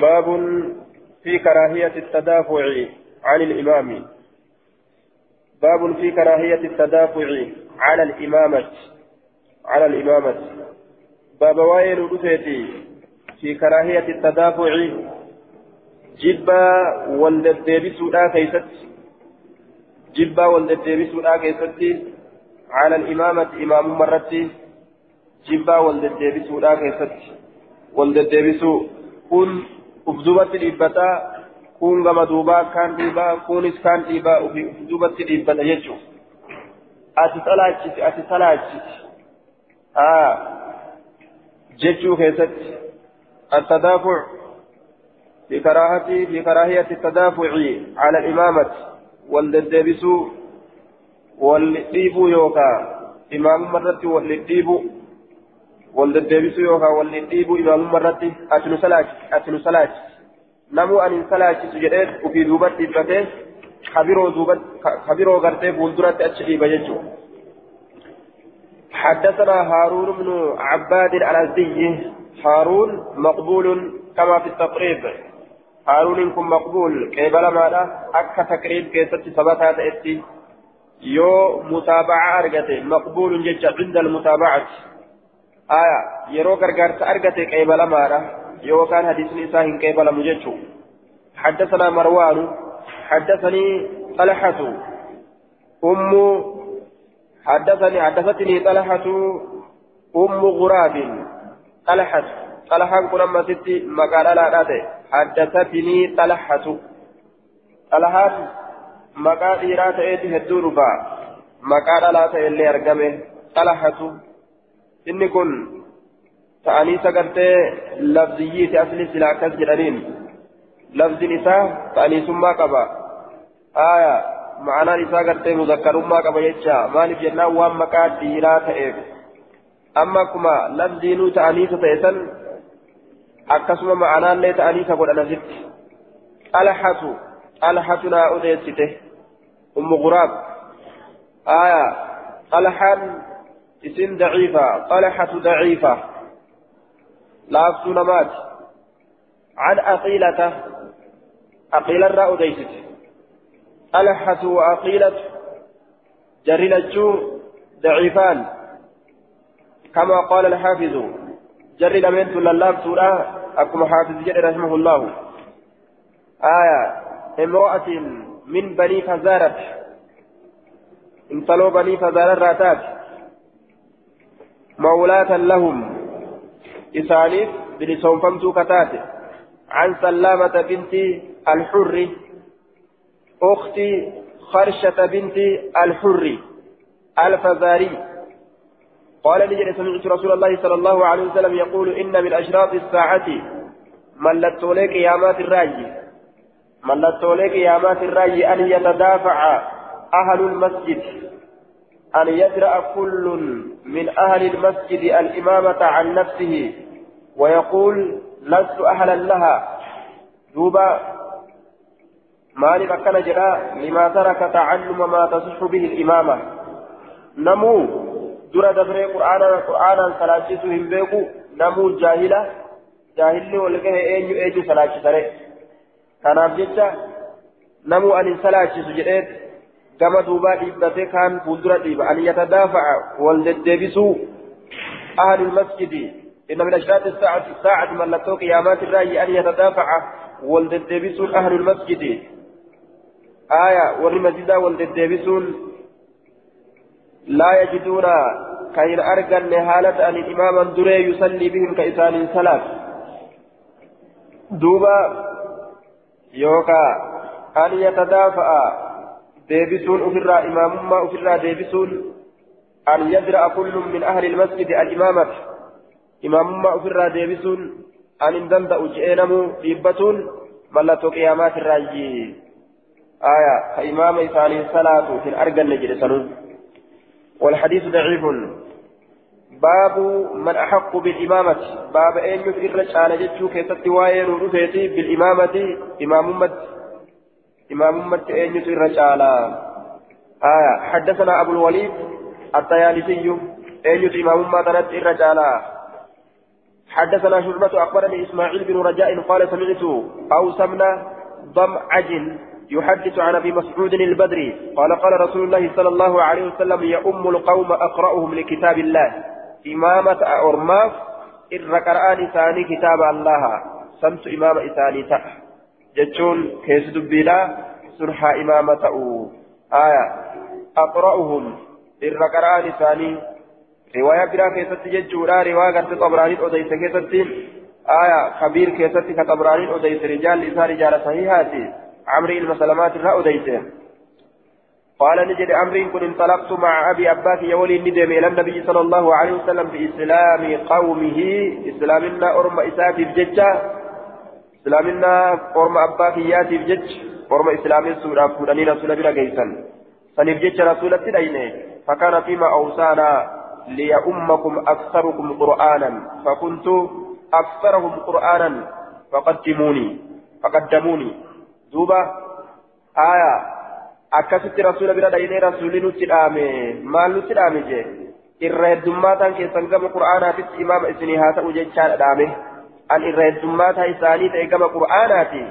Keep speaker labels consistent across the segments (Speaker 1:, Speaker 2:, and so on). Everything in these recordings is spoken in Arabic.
Speaker 1: باب في كراهية التدافع عن الإمام. باب في كراهية التدافع على الإمامة. على الإمامة. باب وائل رفيتي في كراهية التدافع. جبا والدبيسو لا كيست. جبا والدبيسو لا كيست. على الإمامة إمام مرتي. جبا والدبيسو لا كيست. Ufdubatti dhiibbataa kun gama duubaa kaan dhiibaa kunis kaan dhiibaa ufdubatti dhiibbata jechuun ati salaachisi ati salaachisi haa jechuu keessatti التدافع في كراهة في كراهية التدافع على الإمامة والدبسو والديب يوكا إمام مرتي والديب والدبسو يوكا والديب إمام مرتي أتنو سلاج أتنو سلاج نمو أن سلاج سجدت وفي دوبت إبته خبيرو دوبت خبيرو غرتي بولدرات أتشري بيجو حدثنا هارون بن عباد الأزدي هارون مقبول كما في التقريب هارون كن مقبول قبل ماذا أكا تقريب كيست ثبتها تأتي يو متابعة أرغته مقبول جج عند المتابعة يرو غرغرت أرغته قبل ماذا يو كان حديث نساء قبل مججو حدثنا مروان حدثني طلحة أم حدثني حدثتني طلحة أم غراب طلحة طلحة كنا ما ستي مقالة لا حدثتني طلحة طلحة مقال رات ايتي هدوربا مقالة لا اللي أرقمه طلحة تأني سقرتي لفظية أصلي سلاكس جرانين لفظ نساء تأني ثم قبا آية معنى نساء قرتي مذكر ما قبا يجا مالف جنان وام مقال ديرا تأيب أما كما لفظينو تأنيس تأسن أكسما معنا اللي تأنيس قد أنا زدت ألحة ألحة لا أديسته أم غراب آية ألحان اسم ضعيفة طلحة ضعيفة لا أفسون مات عن أقيلة أقيل الراء ديست ألحة وأقيلة جرلجو ضعيفان كما قال الحافظ جري لمن تلالاب سورة أكما حافظ جري رحمه الله آية امرأة من بني فزارة انطلوا بني فزارة راتات مولاة لهم. إسانيف بلسون فمتو كتات عن سلامة بنت الحر. أخت خرشة بنت الحر. الفزاري. قال نجد سمعت رسول الله صلى الله عليه وسلم يقول إن من أشراط الساعة ملتوليك قيامات الراجي ملتوليك قيامات الراجي أن يتدافع أهل المسجد. أن يدرأ كل من أهل المسجد الإمامة عن نفسه ويقول لست أهلا لها دوبا مالي مكان جراء لما ترك تعلم ما تصح به الإمامة نمو dabree qur'aanaan qur'aanaan salaachisu hin beeku namuu jaahila jaahilli wal gahe eenyu eenyu salaachisare kanaaf jecha namuu ani salaachisu jedhee duubaa dhiibbatee kaan fuuldura dhiiba. An yatadaafaca wal deddeebisuu ahli lmasjidi إن من أشراط الساعة ساعة من لتو قيامات الرأي أن يتدافع والدبيسون أهل المسجد آية والمسجد والدبيسون لا يجدون كين أرجن حالة أن الإمام دري يصلي بهم كإسان صلاة دوبا يوكا أن يتدافع أفرا إمام ما أفرا ديبسون أن يدرأ كل من أهل المسجد الإمامة إمام ما أفرا ديبسون أن اندندأ جئنمو ديبتون ملتو قيامات الراجي آية كإمام إسان صلاة في الأرجن جلسنون والحديث ضعيف باب من أحق بالإمامة باب أين يفرج على جتشو كيست واين ورفيتي بالإمامة إمام مد إمام مد أين على آية حدثنا أبو الوليد الطيالسي أين إمام مد إرج على حدثنا شعبة أخبرني إسماعيل بن رجاء قال سمعت أوسمنا ضمعج يحدث عن أبي مسعود البدري قال قال رسول الله صلى الله عليه وسلم يؤم القوم أقرأهم لكتاب الله. إمامة أرماف إر قرآن ثاني كتاب الله. سمت إمام إثاني تأ جتشون كيس دبيلا سرحى إمامة آية أقرأهم إر قرآن ثاني رواية برا كيست جتشورا رواية قرت طبراني أوديس كيست آية خبير كيست كطبراني أوديس رجال لسان رجال صحيحاتي عمري المسلمات الرأى أوديس قال نجد أمري كن انطلقت مع أبي أباك يولي الندم إلى النبي صلى الله عليه وسلم بإسلام قومه إسلامنا أرم إساتي بججة إسلامنا أرم أباك ياتي بجج أرم إسلام سورة فلانين رسول بلا قيسا فنبجج رسول الدين فكان فيما أوصانا ليأمكم أكثركم قرآنا فكنت أكثرهم قرآنا فقدموني فقدموني دوبا آية rasuula bira dhaynee rasuulli nutti dhaame maal nutti dhaame jee irra heddummaataan keessan gama qura'aanaatitti imaama isinii haa ta'u jechaadha dhaame an irra heddummaataa isaanii ta'e gama qura'aanaati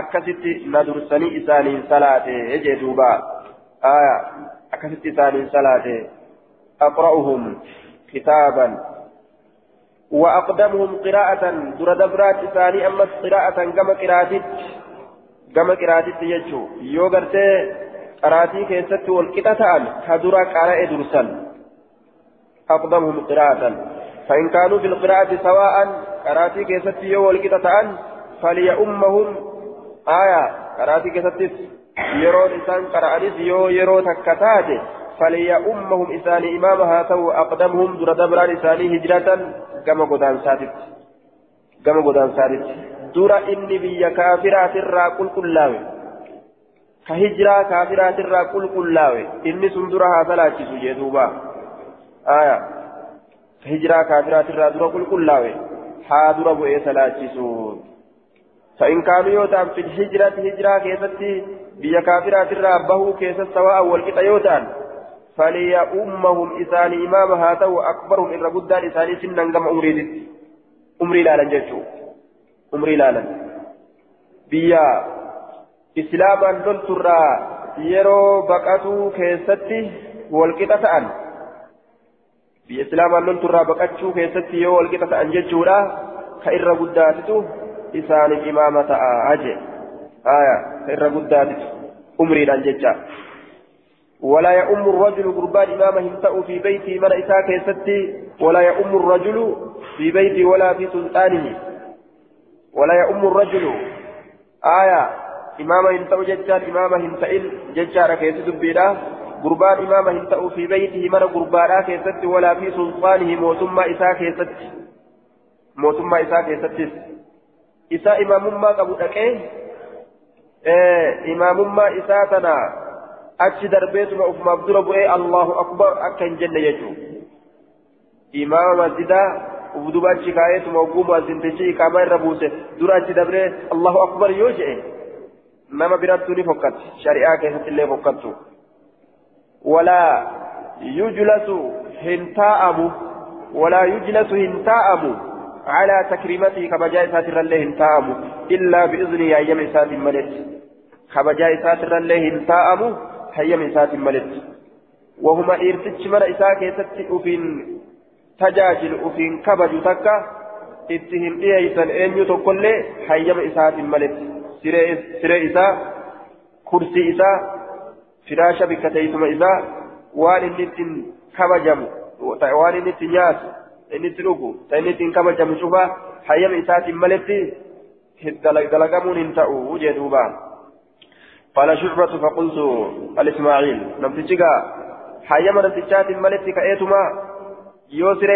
Speaker 1: akkasitti na dursanii isaaniin salaate jee duuba aya akkasitti isaaniin salaate aqra'uhum kitaaban وأقدمهم قراءة در دبرات إساني أما قراءة كما قراءتي كما قراءتي يجو يو قراتي كيست والكتة كدرا قراء درسا أقدمهم قراءة فإن كانوا في القراءة سواء قراتي كيست يو والكتة فليأمهم آية قراتي كيست يرو إنسان قرأنيس يو يرو تكتاته فليأمهم إسان إمامها تو أقدمهم در دبران إساني هجرة كما قدان سادت. كما قدان سادت. در إني بيا كافرات الرا قل كلاوي كهجرة كافرات الرا قل كلاوي إني سندرها ثلاثة جدوبا آية. كهجرة كافرات الرا در قل كلاوي حاضر أبو إيه ثلاثة فإن كانوا يوتان في الهجرة هجرة كيستي بيا كافرات الرا بهو كيست سواء والكتا يوتان فليأمهم إسان إمامها تو أكبرهم إن ربودان إساني سنا كم أمري أمري لالا جيشو أمري لالا بيا إسلاما لنترى يرو بقاتو كيستي والكتا تأن بيا إسلاما لنترى بقاتو كيستي يو والكتا تأن جيشو لا كإن ربوداتو إسان إمامة أجي آية كإن ربوداتو أمري لالا جيشو ولا يؤم الرجل قربان إمامه امتأ في بيته من إساك يستي ولا يؤم الرجل في بيته ولا في سلطانه ولا يؤم الرجل آية إمامه امتأ ججار إمامه امتئل ججار كيس دبيرا قربان إمامه امتأ في بيته من قربانا كيستي ولا في سلطانه موتما إساك يستي موتما إساك يستي إسا إمام ما قبل أكيه إيه إمام ما إساتنا achi darbeetuma ufumaaf dura bu'ee allahu akbar akka hin jenne jechuu imaama masjidaa uf duba achi kaa'eetuma ogguuma asintichi iqaamaa irra buuse dura achi dabree allahu akbar yoo jedhe nama birattuu ni fokkatti shari'aa keessatti illee fokkattu walaa yujlasu hin taa'amu walaa yujlasu hin taa'amu على تكريمته كبجاء ساتر الله هنتاءمو إلا بإذن يا يم سات ملت كبجاء ساتر الله هنتاءمو hayyama isaatiin maletti wahuma dhiirtichi mana isaa keessatti ufiin tajaajilu ufiin kabaju takka itti hin dhiyeeysan eenyu tokkollee hayyama isaatiin maletti siree isaa inni ittiin kabajamu waan inni ittiin nyaatu inni itti dhugu inni ittiin kabajamu cufa hayyama isaatiin maletti dalagamuun hin ta'u jedhuubaa. قال شعبة فقلت الإسماعيل نمتجيكا حيما نمتجات ملتك إيتما يوسر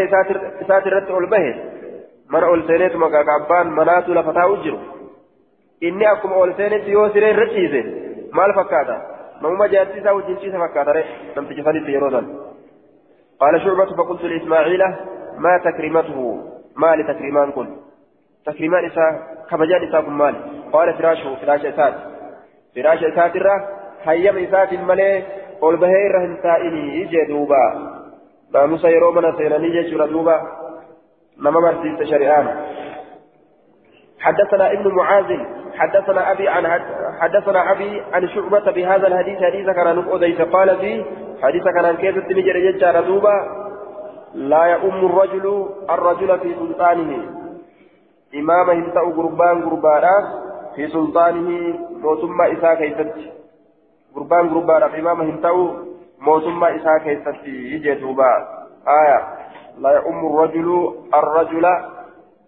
Speaker 1: إساتر رت أولبه من أولسينيتما كأبان مناتو لفتا أجر إني أكم أولسينيت يوسر رتيزي ما الفكاتا نوما جاتيسا وجنسيسا فكاتا نمتجفاني تيرودا قال شعبة فقلت لإسماعيل ما تكريمته ما لتكريمان كن تكريمان إسا كبجان إسا مال قال فراشه فراش إسات isaatirra hayyama isaatiin malee ol bahee irra hin taa'inii jee duuba. Naamusa yeroo mana seenanii jechuudha duuba. نما برسيس شريان حدثنا ابن معاذ حدثنا أبي عن حدثنا أبي عن شعبة بهذا الحديث حديث كان نقوديس قال في حديث كان كيف تنجر يجار دوبا لا يؤم الرجل الرجل في سلطانه. إمامه انتأو قربان قربانا في سلطانه موتما إساء كيست قربان قربانا إمامه انتأو موتما إساء كيست يجي دوبا آية. لا يؤم الرجل الرجل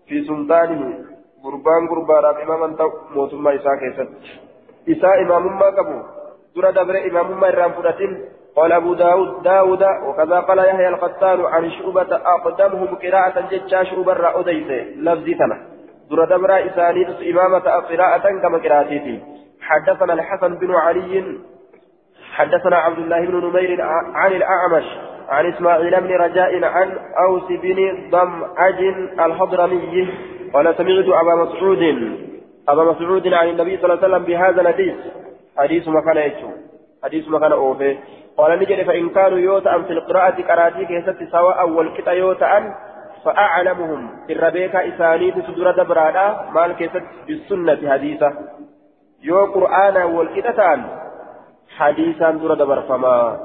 Speaker 1: في سلطانه. Gurbaan gurbaadhaaf imaaman ta'u mootummaa isaa keessatti. Isaa imaamummaa qabu dura dabre imaamummaa irraan fudhatin قال أبو داود داود وكذا قال يحيى القتال عن شعبة أقدمهم قراءة جتشا شعبة رأوديت لفظي تنا در دبر إسانيد إمامة قراءة كما قراءتي حدثنا الحسن بن علي حدثنا عبد الله بن نمير عن الأعمش عن إسماعيل بن رجاء عن أوس بن ضمعج الحضرمي قال سمعت أبا مسعود أبا مسعود عن النبي صلى الله عليه وسلم بهذا الحديث. حديث ما كان يجو. حديث ما كان أوفي. قال نجد فإن كانوا يوتأم في القراءة قراتي كيست سواء والكتا يوتأم فأعلمهم. الربيك إسانيت سدر دبرانا مال كيست بالسنة حديثة. يو قرآن والكتتان حديثا در دبر فما.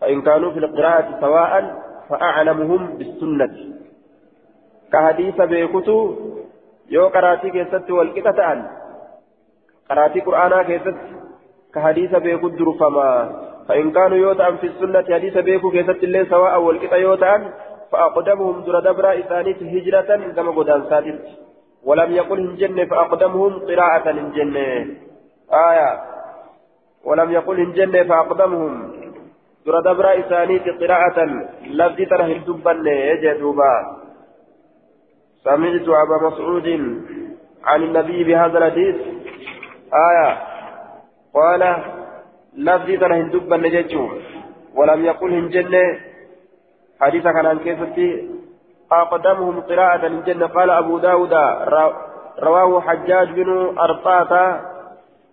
Speaker 1: فإن كانوا في القراءة سواء فأعلمهم بالسنة. كحديث بيكتو يو قراتي كيست والقطة تعال قراتي قرآنا كيست كحديث بيكو درفما فإن كانوا يوتأم في السنة حديث بيكو كيست اللي سواء والقطة يوتأم فأقدمهم در دبرا إثانيت هجرة كما قدان سادت ولم يقل هنجن فأقدمهم قراءة هنجن آية ولم يقل هنجن فأقدمهم در دبرا إثانيت قراءة لفظ تره الدبن يجدوبا سمعت أبا مسعود عن النبي بهذا الحديث. آية. قال لفظي ترى هندب النججو ولم يقل هنجنة حديث كان عن كيفتي أقدمهم قراءة الجنة قال أبو داود رواه حجاج بن أرطاة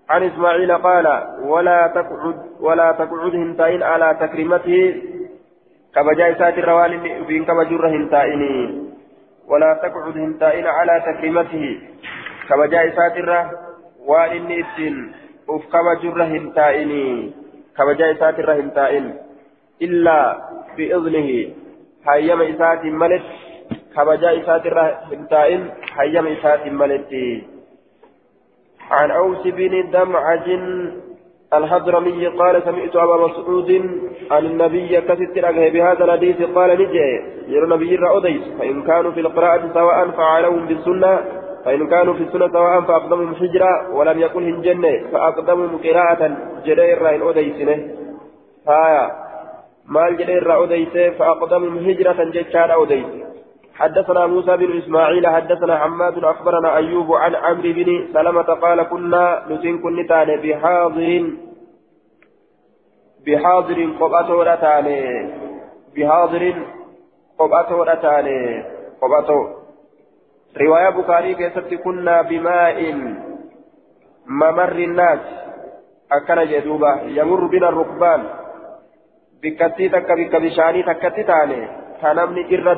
Speaker 1: عن إسماعيل قال ولا تقعد ولا تقعد هنتائن على تكريمته كبجاء سات الروان بين كبجر هنتائني ولا تقعد هنتائن على تكريمته. كما جاء ساترة وإن إبسن أف كما جر هنتائني كما جاء ساترة هنتائن إلا بإذنه. هيما إسات ملت. كما جاء ساترة هنتائن هيما إسات ملت. عن أوس بن دمعج الحضرمي قال سمعت أبا مسعود عن النبي كست بهذا الحديث قال نجي. يرى النبي رأوديس فإن كانوا في القراءة سواء فعلهم بالسنة فإن كانوا في السنة سواء فأقدمهم حجرة ولم يكن هنجنة فأقدمهم قراءة. جرير رأين أوديسنه هايا. مال جرير رأوديس فأقدمهم هجرة جتشار أوديس حدثنا موسى بن إسماعيل حدثنا حماد أخبرنا أيوب عن عمرو بن سلمة قال كنا نسين كن بحاضر بحاضر قبأته ورتاني بحاضر قبأته ورتاني قبأته رواية بخاري كيست كنا بماء ممر الناس أكن جدوبة يمر بنا الركبان بكتي تك بك بشاني تكتي تاني كنمني إر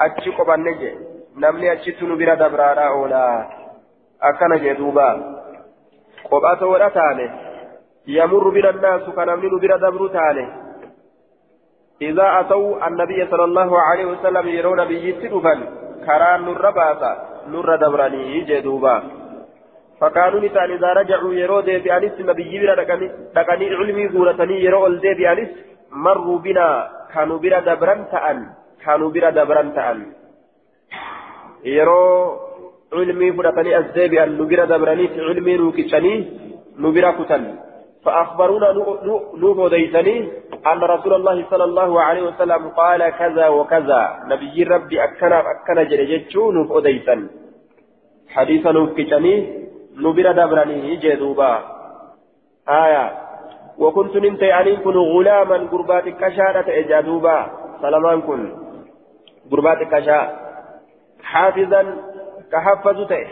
Speaker 1: دبرو أتشي قبان نجي نمني أتشي بنا دبرانا أولا أكن جدوبة قبأته ورتاني يمر بنا الناس كان من بنا دبر تاني إذا أتوا النبي صلى الله عليه وسلم يرون بيت دفن كران نر باسا نر دبراني جدوبا فكانوا نسان إذا رجعوا يرو دي بأنس النبي بنا دقني علمي غورتني يرو دي بأنس مروا بنا كانوا بنا دبران تأن كانوا بنا دبران تأن يرو علمي فرتني أزدي بأن نبرا دبراني علمي نوكتني نبرا كتن فأخبرونا نوح ديسني أن رسول الله صلى الله عليه وسلم قال كذا وكذا نبي ربي أكنا أكنا جرجتشو نوح ديسن حديث نوح كتني نبرا دبراني جدوبا آية وكنت نمت كن غلاما قربات كشارة إجادوبا سلمان كن قربات كشا حافظا كحفظته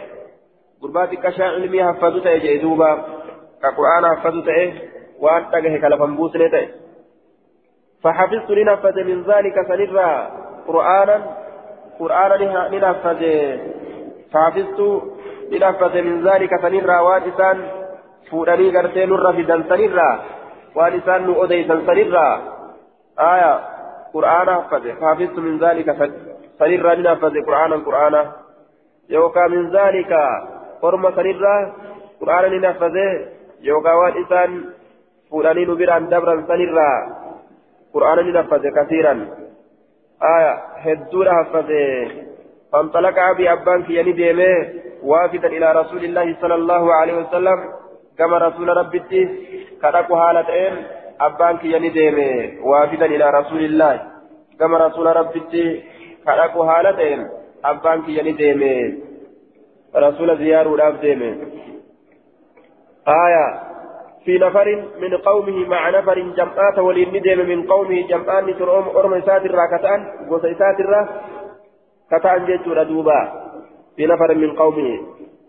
Speaker 1: قربات كشا علمي حفظته إجادوبا كقرآن حفظت إيه وأن تجه كلفن بوسنة إيه فحفظت لنفذ من ذلك سنرى قرآنا. قرآن لنفذ. فحفظت لنفذ من ذلك سنرى. وان فودني غرتي نرى في دنسنرى وان إسان نؤدي سنسنرى آية. قرآن حفظ فحفظت من ذلك سنرى لنفذ قرآنا قرآنا يوكا من ذلك قرم سنرى قرآن لنفذ يوكا وان إسان فودني نبران دبرا سنرى قرآن لنفذ كثيرا آية هدونا حفظ فانطلق أبي أبان في يني ديمه وافدا إلى رسول الله صلى الله عليه وسلم كما رسول ربتي كدك حالتين أبان يني ديمه وافدا إلى رسول الله كما رسول ربتي كدك حالتين أبان يني ديمه رسول زيار وداب ديمه آية في نفر من قومه مع نفر جمعات ولين ندم من قومه جمعان ترؤم أرم ساتر راكتان وسي ساتر كتان جيتور دوبا في نفر من قومه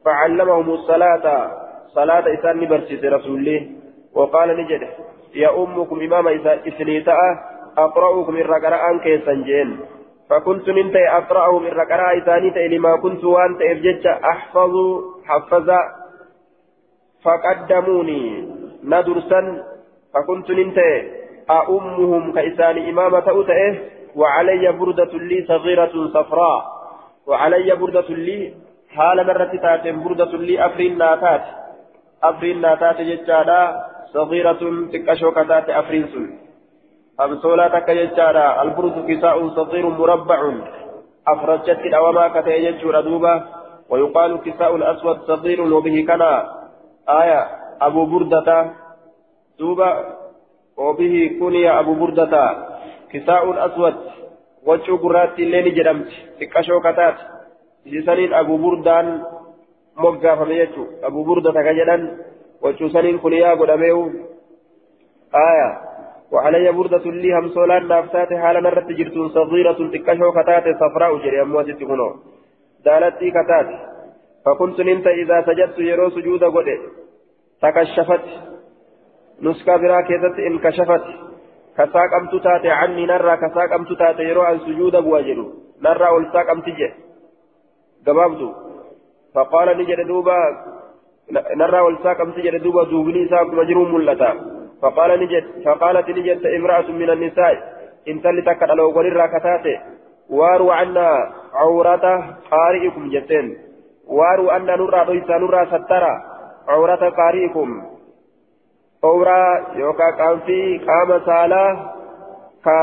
Speaker 1: فعلمهم الصلاة صلاة إسان برسيس رسوله وقال نجد يا أمكم إمام إسنيتاء أقرأكم الرقراء كيسا جين. فكنت ننت أقرأهم الرقراء إسانيت لما كنت وأنت إفجج أحفظ حفظ. فقدموني ندرسا فكنت ننت أأمهم كإسان إمامة أتئه وعلي بردة لي صغيرة صفراء. وعلي بردة لي حال مرة تاتم بردة لي أفرين ناتات. أفرين ناتات ججادا. صغيرة تكشو كتات أفرين سن أمسولا تك ججادا البرد كساء صغير مربع أفرجت الأوما كتي ججور دوبا ويقال كساء الأسود صغير وبه كان آية أبو بردة دوبا وبه كني أبو بردة كساء الأسود وجه قرات الليل جرمت تكشو كتات جسنين أبو بردان مقا فميتو أبو بردة كجدان وجه سنين كنيا قدميو آية وعلي بردة لي همسولان نافتات حالا نرت جرتون صغيرة تكشو كتات صفراء جري أمواتي تكونو دالتي كتات فكنت ننت إذا سجدت يرو سجود قد تكشفت نسكا برا كيست انكشفت كساقمت تاتي عني نرى كساقمت تاتي يرو عن سجود بواجر نرى والساقمت جي قبابتو فقال نجد دوبا نرى والساقمت جد دوبا دوبني ساق مجروم ملتا فقال نجد فقالت نجد امرأة من النساء إن تلتك لو قرر كتاتي واروا عنا عورة قارئكم جتين واروا أن نرى ضيسا نرى سترى عورة قارئكم yookaan qaamfii qaama saalaa ka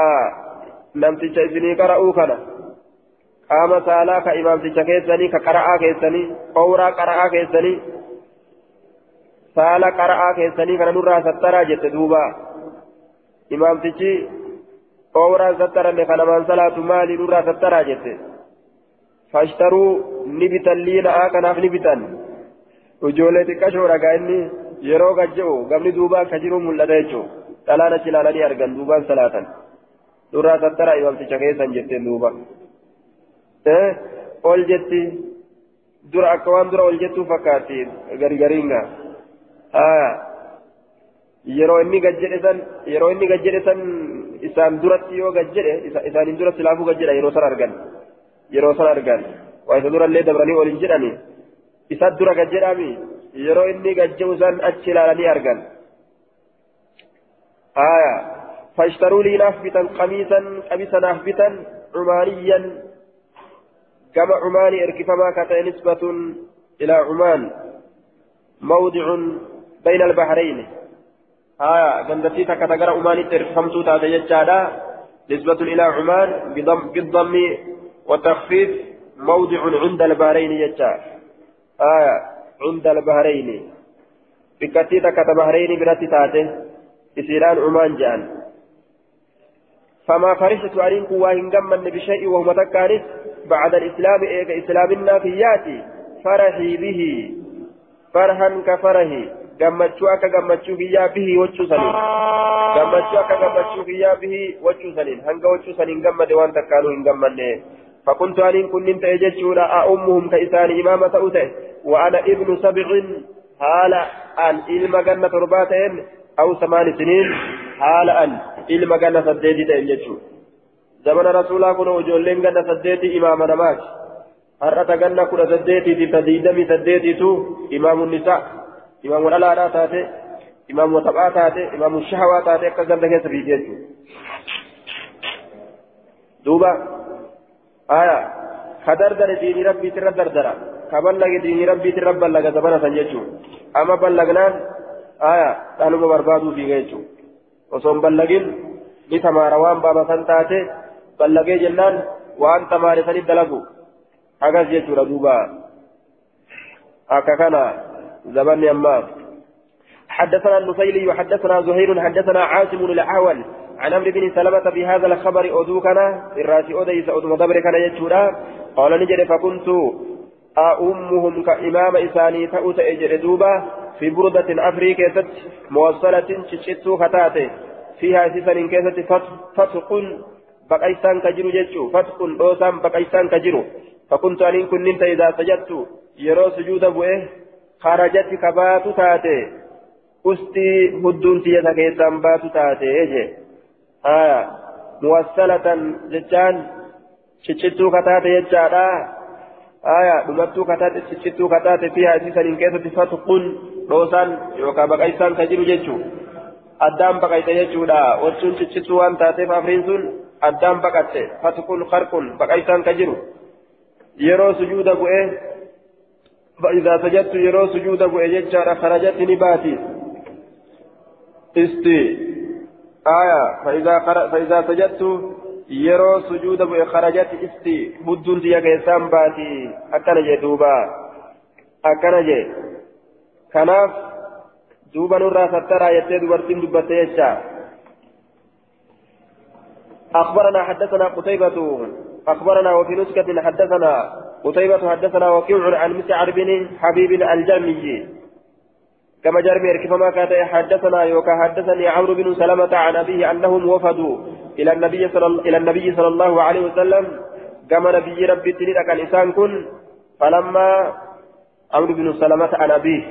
Speaker 1: namticha isinii qara'uu kana. Qaama saalaa ka imaamticha keessanii ka qara'aa keessanii awraa qara'aa keessanii saala qara'aa keessanii kana nurraa sattaraa jette duuba imaamtichi awraan sattaranne kanamaan salaatu maali nurraa sattaraa jette fashtaruu ni bitan liina'aa kanaaf ni bitan ijoollee xiqqashoodha gaa inni. yeroo gajja'u gamni duubaa ka jiru mul'ata jechuun dhalaan achi ilaalanii argan duubaan salaatan durraa tattara imamticha keessan jetteen duuba ol jetti dura akka waan dura ol jettuu fakkaatti gargariinga yeroo inni gajjedhe san yeroo inni gajjedhe san isaan duratti yoo gajjedhe isaaniin duratti laafuu gajjedha yeroo san argan yeroo san argan waa isa durallee dabranii ol hin jedhani isa dura gajjedhaami yeroo inni gajja'u san achi ilaalanii argan آية فاشتروا لي نافبتا قميصا قميصا نافبتا عمانيا كما عماني اركفما كتا نسبة إلى عمان موضع بين البحرين. آية قندتي تكتغر عماني ترفمتو تاتا يجادا. نسبة إلى عمان بضم, بالضم والتخفيف موضع عند البحرين يجا. آية عند البحرين. بكتي تكت بحرين براتي تاته إسيران عمان جان. فما فرشت أرين كواهن قمن بشيء وهم تكارس بعد الإسلام إيك إسلامنا فياتي فرحي به. فرحا كفرحي. Gammachuu akka gammachuu kiyyaa bihi wachuu saniin. Gammachuu akka gammachuu kiyyaa bihi wachuu saniin. Hanga wachuu saniin gammade waan takkaanuu hin gammanne. فكنت أنين كن تأي جتشورا أمهم كإسان إمامة أوتي وأنا ابن سبع حال أن إلما جنة ترباتين أو ثمان سنين حال أن إلما جنة سديدي تأي جتشو زمن رسول الله كنا وجولين قد سديتي إمام نمات هرأت قلنا كنا سديتي تتديدمي سديتي تو إمام النساء إمام الألا تاتي إمام وطبعا تاتي إمام الشهوة تاتي كذا لك سبيتي دوبا آية كدردر دين ربي ترى دردرة كبلغ دين ربي ترى بلغ زمن سنجتشو أما بلغنان آية تانو بربادو في غيتشو وصوم بلغين بثمار وان بابا سنتاتي بلغي جنان وان تماري سني دلقو. أكاس يجو ردوبا. أكا كان زبن يما حدثنا النصيلي وحدثنا زهير حدثنا عاصم الأعول عن عمرو بن سلمة بهذا الخبر أدوكنا الرأس أديس أدو مدبر كان يجورا. قال نجري فكنت أؤمهم كإمام إساني تأوت إجر دوبا في بردة أفريكا موصلة تشتو خطاتي فيها سيسن كيسة فتق بقيسان كجرو جتشو فتق دوسان بقيسان كجرو. فكنت أن كنت إذا سجدت يرو سجود بؤه خرجت كبات تاتي. أستي هدون تيسا كيسان بات تاتي إيجي. آية موصلة جتشان شتشتو كتاتي جتشانا آية دمتو كتاتي شتشتو كتاتي فيها سيسن كيسة فتق دوسان يوكا بقيسان كجرو جتشو addaan baqayte jechuudha wachuun ciccituu waan taateef afriin sun addaan baqatte fatukun harkun baqaysaan ka jiru yeroo sujuuda bu'ee فإذا سجدت يرو سجود أبو إججار خرجت نباتي إستي. آية. فإذا خر... فإذا سجدت يرو سجود أبو خرجت إستي. بدون تيا كيسان باتي. أكنا جدوبا أكنا كناف. دوبا نورا سترى يتي دبرتين دبتي يجا أخبرنا حدثنا قتيبة. أخبرنا وفي نسكة حدثنا قتيبة حدثنا وكيع عن مسعر بن حبيب الجرمي كما جرمي كما كان حدثنا يوكا حدثني عمرو بن سلمة عن أبيه أنهم وفدوا إلى النبي صلى إلى النبي صلى الله عليه وسلم. كما نبي ربي تلك كان كن. فلما عمرو بن سلمة عن أبيه.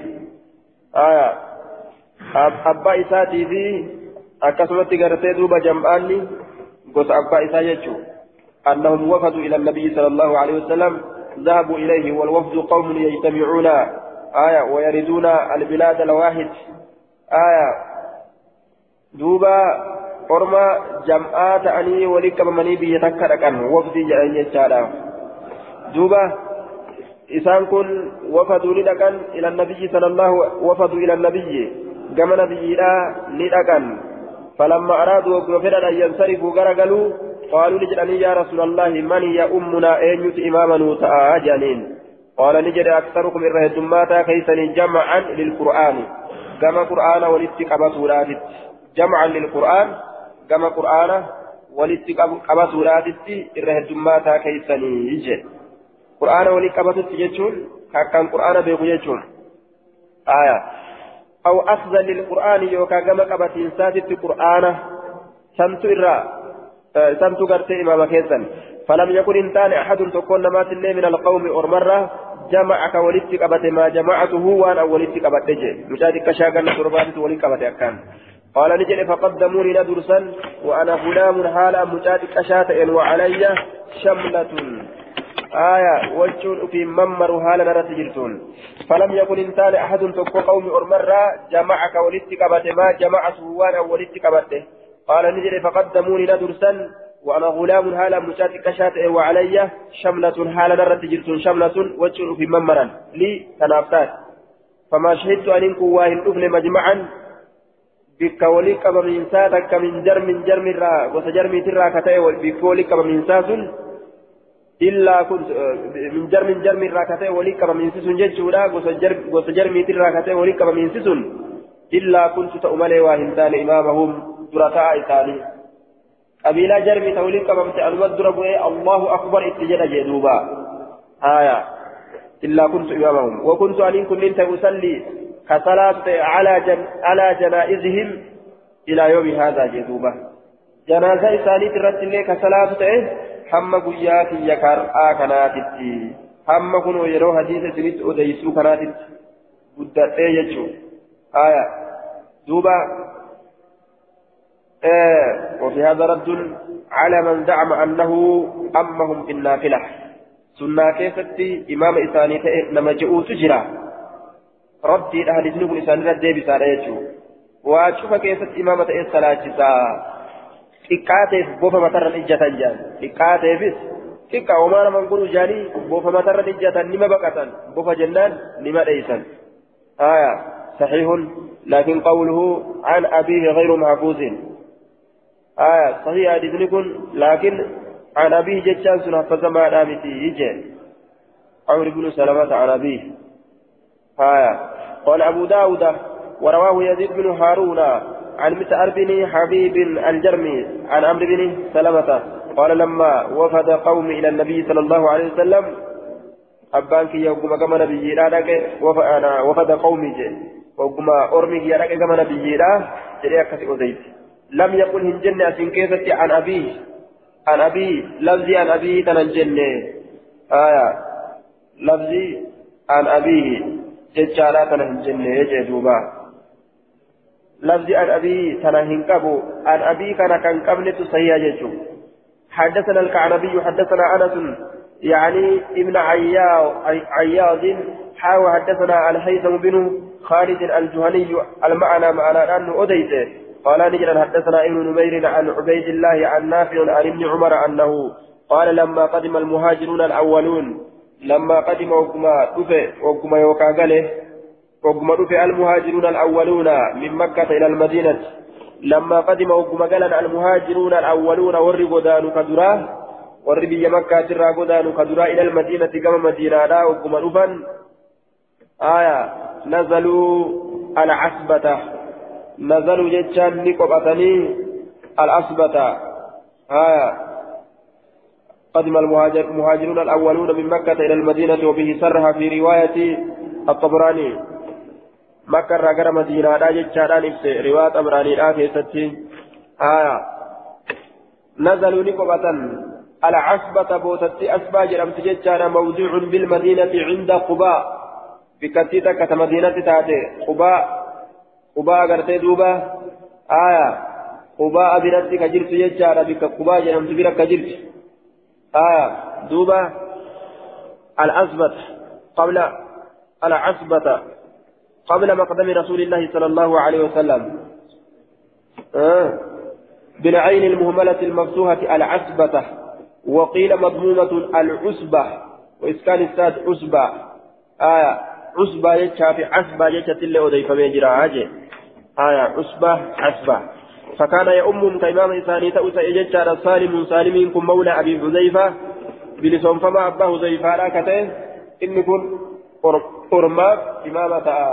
Speaker 1: آية. abbaa isaatii fi akkasumatti gartee duuba jam'aanni gosa abbaa isaa jechuun annahum wafadu ila nabiyyi sallallahu alaihi wasallam ذهبوا إليه والوفد قوم يجتمعون. آية ويردون البلاد الواحد آية دوبا أرما جمعات أني ولك مني بيتكر كان وفد جاء يجتمعون دوبا إسان كن وفدوا لدكان إلى النبي صلى الله وفدوا إلى النبي كما نبينا لدكان فلما أرادوا وفدا أن ينصرفوا غرقلوا قالوا لجلني يا رسول الله من يا أمنا؟ أين إماما تآ جانين. قال نجد أكثركم إرهد ماتا كيسني جمعا للقرآن. كما قرآن ولتقب سورات جمعا للقرآن كما قرآن ولتقب سورات إرهد ماتا كيسني. يجي قرآن ولتقب تجيشون كان قرآن بيقو يجون آية. أو أخذ للقرآن يوكا كما قبت إنساتي قرآن. سمت إرّا. سمت قرتي إمام كيسا فلم يكن إنسان أحد تكون مات من القوم أرمرة جمعك ولدت قبت ما جمعته وأنا ولدت قبت جي مشاهدك كشاكا تربات ولدت قبت أكان قال نجل فقدموني ندرسا وأنا غلام حالا مشاهدك كشاتا وعلي شملة آية وجهون في ممر حالا نرت فلم يكن إنسان أحد تكون قوم أرمرة جمعك ولدت قبت ما جمعته وأنا ولدت قبت قال نجري فقدموني ندرسا وأنا غلام هالا مشات كشات وعلي شملة هالا نرت جرت شملة وجه في ممرا لي تنافتات فما شهدت أن إنكو واهن أفن مجمعا بك من ساتك من جرم جرم را وسجرم ترى كتاي بك من ساس إلا كنت من جرم جرم را كتاي وليك من سيس ججودا وسجرم ترى كتاي وليك من سيس إلا كنت تأملي واهن تان إمامهم. درتاء إساني قبيلة جرمي توليد قبمت الود ربوي الله أكبر اتجد جدوبا آية إلا كنت إمامهم وكنت أن كنت أصلي كصلاة على جن على جنائزهم إلى يوم هذا جدوبا جنازة إساني ترت لي كصلاة هم قيات يكار آكناتي هم كنوا يروا حديث سنت أديسو كناتي قدت يجو آية دوبا آه وفي هذا رد على من زعم أنه أمهم في النافلة سنة كيفتي إمام إساني لما جئوا تجرى. ردي أهل سنوب إساني ردي بسالة يجو. وأشوف كيفت إمامة الصلاة جسا إكاتيف بوفا مطر الإجة جان. إكاتيفس إكا وما من قلوا جاني بوفا مطر الإجة نما بقتا بوفا جنان نما ليسا آية. صحيح. لكن قوله عن أبيه غير محفوظ. آية صحيح حديث كن لكن عن أبيه جتشان سنة فزما دامتي يجي. عمرو بن سلمة عن أبيه. آية. قال أبو داود ورواه يزيد بن هارون عن مسعر بن حبيب الجرمي عن عمرو بن سلمة. قال لما وفد قوم إلى النبي صلى الله عليه وسلم. أبانك يوم كما نبي وفد قومي جي وكما أرمي يراك كما نبي جري أكسي أزيد لم يقل هنجن أسين كيفتي عن أبيه. عن أبيه. لفظي عن أبيه تنجن آية. لفظي عن أبيه. ججارا تنجن يجي دوبا. لفظ عن أبي تنا هنكبو. عن أبي كان كان قبل تصيح جيشو حدثنا الكعنبي حدثنا أنس. يعني ابن عياض. عياض. حاو حدثنا الهيثم بن خالد الجهني. المعنى معنى أنه أديته. قال نجرا حدثنا ابن نمير عن عبيد الله عن نافع عن ابن عمر أنه قال لما قدم المهاجرون الأولون لما قدم وكما دفع وكما يوكا وقم رفع المهاجرون الأولون من مكة إلى المدينة. لما قدم وقم قلنا المهاجرون الأولون ور قدان كدراه بي مكة ترى قدان كدراه إلى المدينة كما مدينة لا وقم رفا آية نزلوا العصبة. نزلوا جتشان نقبتني العصبة آية قدم المهاجرون الأولون من مكة إلى المدينة وبه سرها في رواية الطبراني مكة راجر مدينة لا جتشاران إبسي رواية أبراني لا كيستي آية نزلوا نقبة العصبة بوتتي أسبا جرمت جتشانا موضوع بالمدينة عند قباء بكتيتا كتمدينة تاتي قباء قباء قرتي دوبا آية قباء برتي كجرت جتشانا بك قباء جرمت برك كجرت آية دوبا العصبة قبل العصبة قبل مقدم رسول الله صلى الله عليه وسلم آه. بالعين المهملة المفتوحة العسبة وقيل مضمومة العسبة وإسكان الساد عسبة آية عسبة يتشا في عسبة يتشا تلي أضيف ميجرا آية عسبة عسبة فكان يؤمهم كإمام إساني تأوسى إجتشا سالم سالم كن مولى أبي حذيفة. بلسون فما أبا حذيفة لا كتين إن كن ormaaf imaama ta'a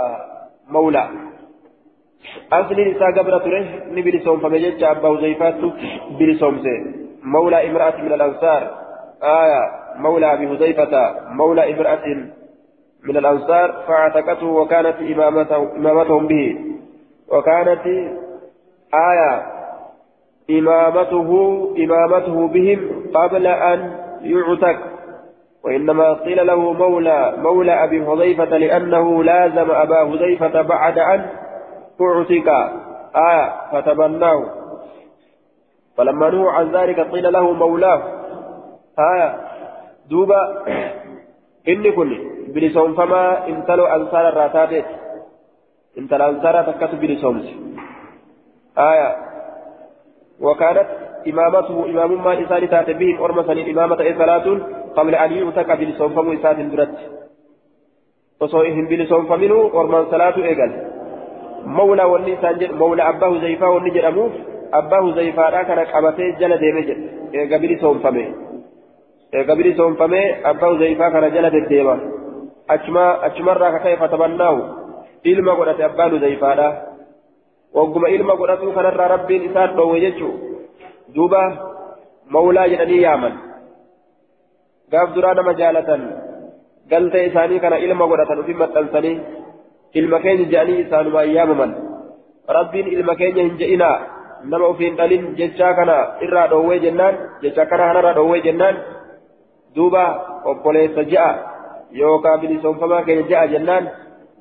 Speaker 1: mawlaa asliin isaa gabra ture ni bilisoomfame jecha abbaa huzayfaattu bilisoomse mawlaa imra'ati min al-ansaar آية مولى أبي حذيفة مولى امرأة من الأنصار فاعتقته وكانت إمامته إمامتهم به. وكانت آية إمامته إمامته بهم قبل أن يعتق. وإنما قيل له مولى مولى أبي حذيفة لأنه لازم أبا حذيفة بعد أن أعتق. آية فتبناه. فلما نهوا عن ذلك قيل له مولاه. آية. دوبا إني كن بلسون فما انتلوا أنصار الراتات انتل أنصار تكت بلسون آية وكانت إمامته إمام ما إسان تات بهم أرمسا إمامة صلاة قبل أن يؤتك بلسونفم إسات درت osoo hin bilisoonfaminuu ormaan salaatu eegal mawlaa wanni isaan jedhu mawlaa abbaa huzayfaa wanni jedhamuuf abbaa huzayfaadhaa kana qabatee jala deeme jedhe eega bilisoonfame eega bilisoonfame abbaa huzayfaa kana jala deddeema achuma achumarraa kaka'e fatabannaahu ilma godhate abbaan huzayfaadhaa wagguma ilma godhatuu kanarraa rabbiin isaan dhoowwe jechuu duuba mawlaa jedhanii yaaman gaaf duraa nama jaalatan galtee isaanii kana ilma godhatan ufin maxxansanii ilma keenya je'anii isaanumaan yaamaman rabbiin ilma keenya hin je'inaa nama ufiin dhalin jechaa kana irraa dhoowwee jennaan jecha kana kanarraa dhoowwee jennaan duuba obboleessa je'a yookaan bilisoomfamaa keenya je'a jennaan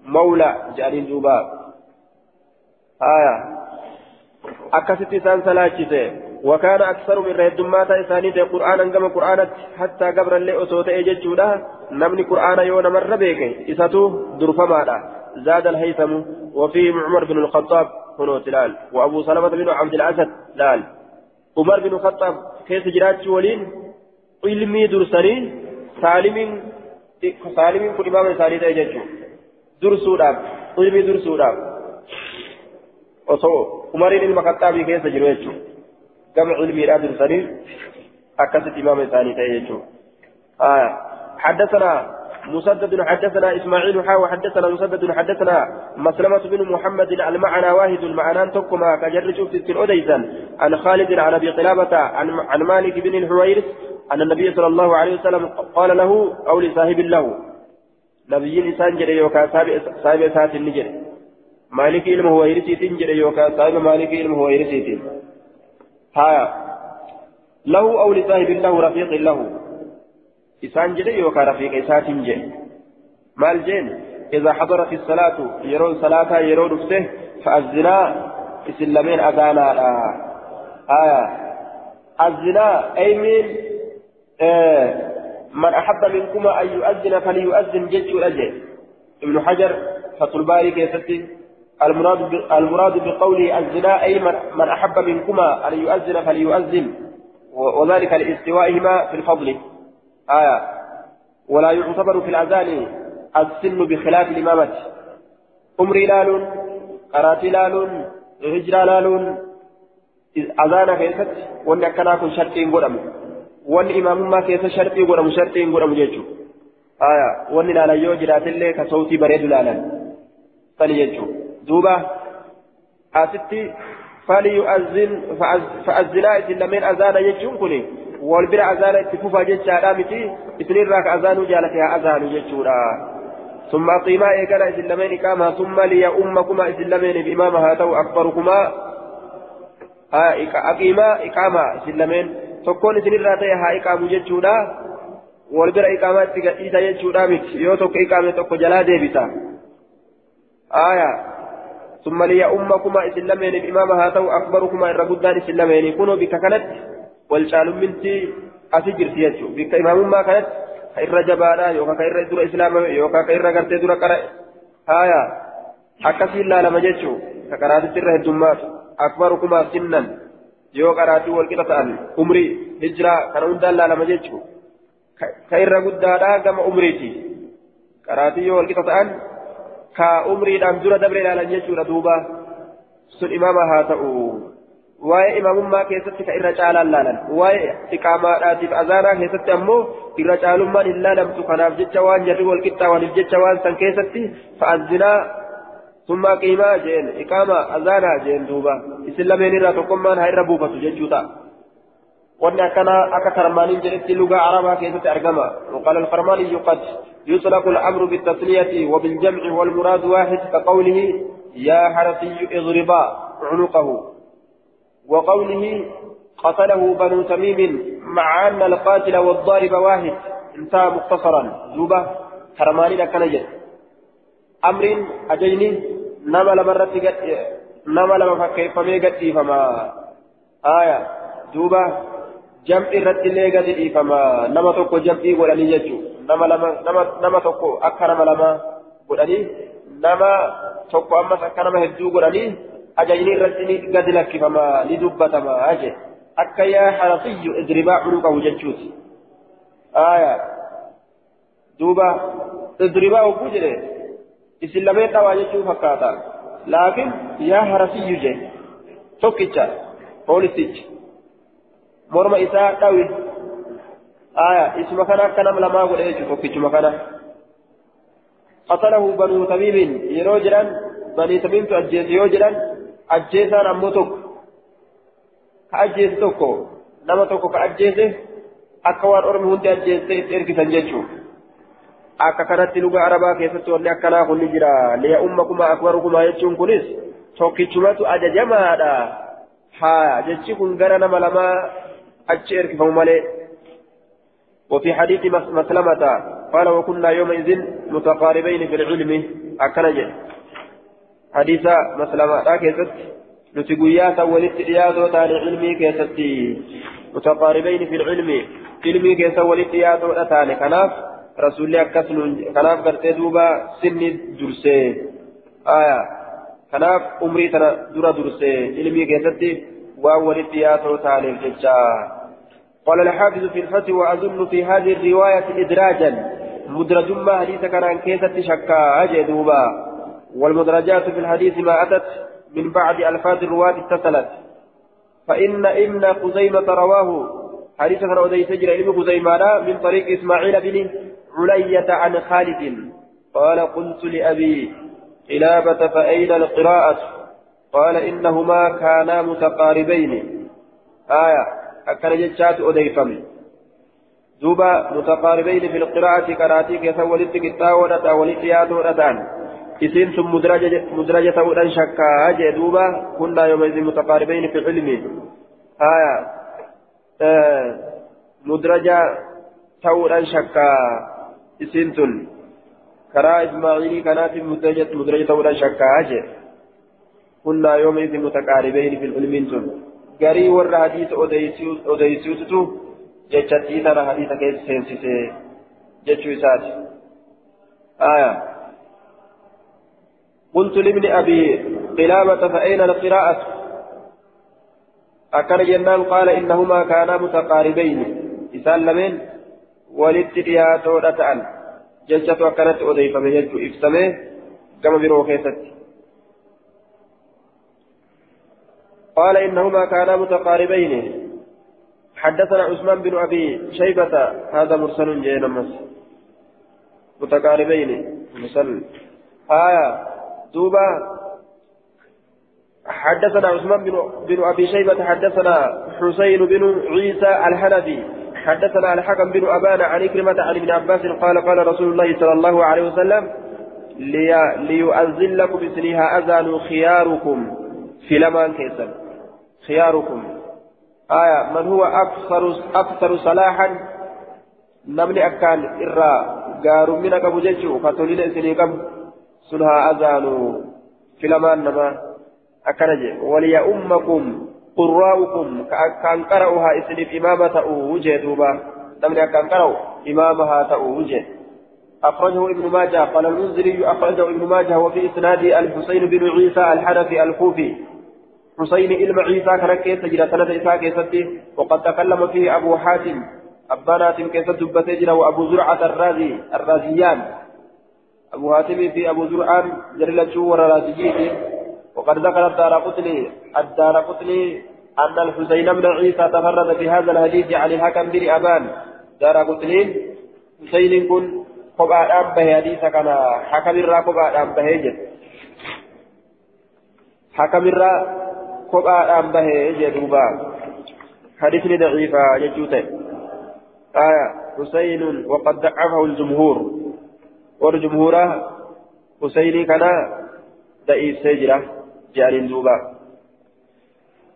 Speaker 1: mawla je'aniin duuba. آية. أكست إسان سلاجته وكان أكثر من رهدمات إسانيته قرآنا كما قرآنت حتى قبر اللي أصوت إججودا نمني قرآن يونا مرة بيك إساتو درفما زاد الهيثم. وفيه عمر بن الخطاب هنا تلال. وأبو سلمة بن عبد الأسد لال. عمر بن الخطاب كيف جرات ولين علمي درسني سالم سالم كل إمام سالم تأججو درسوداب علمي درسوداب osoo umariin ilma kaxaabii keessa jiru jechuudha. Gama cilmiidhaa dursanii akkasitti imaama isaanii ta'e jechuudha. حدثنا مسدد حدثنا اسماعيل حا وحدثنا مسدد حدثنا مسلمة بن محمد المعنى واحد المعنى تكما كجر شفت الأديسا عن خالد عن ابي قلابة عن عن مالك بن الحويرث أن النبي صلى الله عليه وسلم قال له أو لصاحب له نبي لسان جري وكان صاحب سات النجر مالك علم هو يرسيتين جري يوكا صاحب مالك علم هو يرسيتين ها له أو لصاحب له رفيق له إسان جري يوكا رفيق إساتين جري مال جين إذا حضرت الصلاة يرون صلاة يرون نفسه فالزنا إسلامين أذانا آية الزنا أي من آه من أحب منكما أن يؤذن فليؤذن جج الأجل. ابن حجر فتح الباري كيفتي المراد المراد بقوله الزنا أي من أحب منكما أن يؤذن فليؤذن وذلك لاستوائهما في الفضل. آية. ولا يعتبر في الأذان السن بخلاف الإمامة. أمري لال قراتي لال هجرة لال. أذان كيست وأن كنا كن شرطين قدم وأن إمام ما كيس شرطي قدم شرطين قدم جيجو آية وأن لا يوجد اللي كصوتي بريد لالا فليجو دوبا أستي فليؤذن فأذنا إذن لمن أذان يجون كني والبرع أذان اتفوفا جيتشا رامتي إثنين راك أذان جالتها أذان جيتشورا ثم أقيما إيقنا إذن لمن إقامها ثم لي أمكما إذن لمن بإمامها تو أكبركما أقيما إقامة إذن لمن تكون إذن راتي ها إقام جيتشورا والبرع إقامات إذا جيتشورا مت يوتك إقامة تكو جلا ديبتا آية ثم لي أمكما إسلامين الإمام هاتو أكبركما إن رقدان إسلامين كونوا بك كانت والشال منتي أسجر سيجو بك إمام ما كانت كإر جبانا يوكا كإر دور إسلام يوكا كإر قرت دور قرأ هايا أكسي الله لما جيشو كقرات السر الدمات أكبركما سنا yoo qaraatii wal qixa ta'an umrii hijiraa kana hundaan laalama jechuun ka irra guddaadhaa gama umriiti qaraatii yoo wal qixa ta'an ka umriidhaan dura dabre ilaalan jechuudha duuba sun imaama haa ta'u waa'ee imaamummaa keessatti ka irra caalaan laalan waa'ee iqaamaadhaatiif azaanaa keessatti ammoo irra caalummaan hin laalamtu kanaaf jecha waan jarri wal qixxaawaniif jecha waan san keessatti fa'azinaa ثم قيما جين إقامة أذانا جين دوبا إسلام ينرى تقمان هاي ربوبة جيشوتا وأن كان أكثر ما ننجلت اللغة عربها كيف أرقما وقال الفرماني قد يطلق الأمر بالتثنية وبالجمع والمراد واحد كقوله يا حرسي اضربا عنقه وقوله قتله بنو تميم مع أن القاتل والضارب واحد انتهى مختصرا دوبة حرماني لك نجد أمر أجيني نما لمرت نما لما فكيفمي قد فما آية دوبة جمع الرد اللي قد فما نما تقو جمعي ولا نججو nama lama nama nama tokko akka nama lama godhanii nama tokko ammas akka nama hedduu godhanii ajajni irratti gadi lakkifama ni dubbatama aje akka yaa harafiyyu idribaa cunuu qabu jechuuti aya duuba idribaa hogguu jedhe isin lameen dhawaa jechuu fakkaata. Laakiin yaa harafiyyu je tokkicha poolisichi morma isaa dhawi آية اسم كان كلام لما قل إيش فكتش مكانه قتله بنو تميم يروجرا بني تميم تأجيز يوجرا أجيسان أموتك كأجيس توكو نما توكو كأجيسه أكوان أرمي هندي أجيسه إركسا جيشو akka kanatti luga arabaa keessatti wanni akkanaa kun ni jira liya ummakuma akbarukuma jechuun kunis tokkichumatu ajajamaadha haa jechi kun gara nama lamaa achi erkifamu malee وفي حديث مسلمة قال وكنا يومئذ متقاربين في العلم أكنج حديث مسلمة كيست نتقوياتا ولت إيادو تاني علمي كيستي متقاربين في العلم علمي كيسا ولت إيادو تاني كناف رسول أكسن كناف قرتي دوبا سني درسي. آية. كناف عمري تنا درا درسي. علمي كيستي وولت إيادو تاني الججا قال الحافظ في الفتح وأظن في هذه الرواية إدراجا. مدرج ما حديث كان كيسة شكا. أجدوبا والمدرجات في الحديث ما أتت من بعد ألفاظ الرواة اتصلت. فإن ابن خزيمة رواه. حديث كان أوديس جرى ابن خزيمة من طريق إسماعيل بن علية عن خالد. قال قلت لأبي قلابة فأين القراءة؟ قال إنهما كانا متقاربين. آية أكن جتشات أديفم. دوبا متقاربين في القراءة كراتي كيف ولدت كتاوة ولدت يادو إسين ثم مدرجة مدرجة تودان شكا. جدوبا كنا يومئذ متقاربين في العلم آية آه مدرجة تودان شكا. إسين تن كرا إسماعيلي كانت مدرجة مدرجة تودان شكا جد كنا يومئذ متقاربين في العلم تن غري ور حديث أوديسيوتو جتشتي ترى حديث كيس سينسيسي جتشو إساتي آية قلت لابن أبي قلابة فأين القراءة أكن جنان قال إنهما كانا متقاربين إسان ولدت ودتان جلسة أكنت أضيف بجلت إفسمه كما بروكيست قال إنهما كانا متقاربين حدثنا عثمان بن أبي شيبة هذا مرسل جينا متقاربين مرسل آية دوبا حدثنا عثمان بن, بن أبي شيبة حدثنا حسين بن عيسى الحنفي حدثنا الحكم بن أبان عن كلمة عن ابن عباس قال قال رسول الله صلى الله عليه وسلم لي ليؤذن لكم بسنها أذان خياركم. في لمان كيسا خياركم. آية من هو أكثر أكثر صلاحا؟ نمني أكان إرى قاروا منك أبو جيشو فتولين سنيكم سنها أذان. في لمان نما أكنج وليؤمكم قراؤكم كأن قرأوها إسنف إمامة وجه دوبا نمني كان قرأوا إمامها تأوجه أخرجه ابن ماجه قال المنذري أخرجه ابن ماجه وفي إسناد الحسين بن عيسى الحنفي الكوفي حسين إلما عيسى كان كيس جرى سنة إساء كيستي وقد تكلم فيه أبو حاتم أبانات كيس دبتي وأبو زرعة الرازي الرازيان أبو هاتم في أبو زرعان جرل شور راسجيه وقد ذكر الدار قطني الدار قطني أن الحسين بن عيسى تفرد بهذا الحديث عن الحكم بن أبان. دار قطني حسين كن قبعة أبه حديث كان حكم الرا قبعة أبه جد. حكم الرا قبعة أبه جدوبا حديث ضعيفة جدوته. آية حسين وقد ضعفه الجمهور. warri jumhuuraa husaynii kana da'iibsee jira jaaniin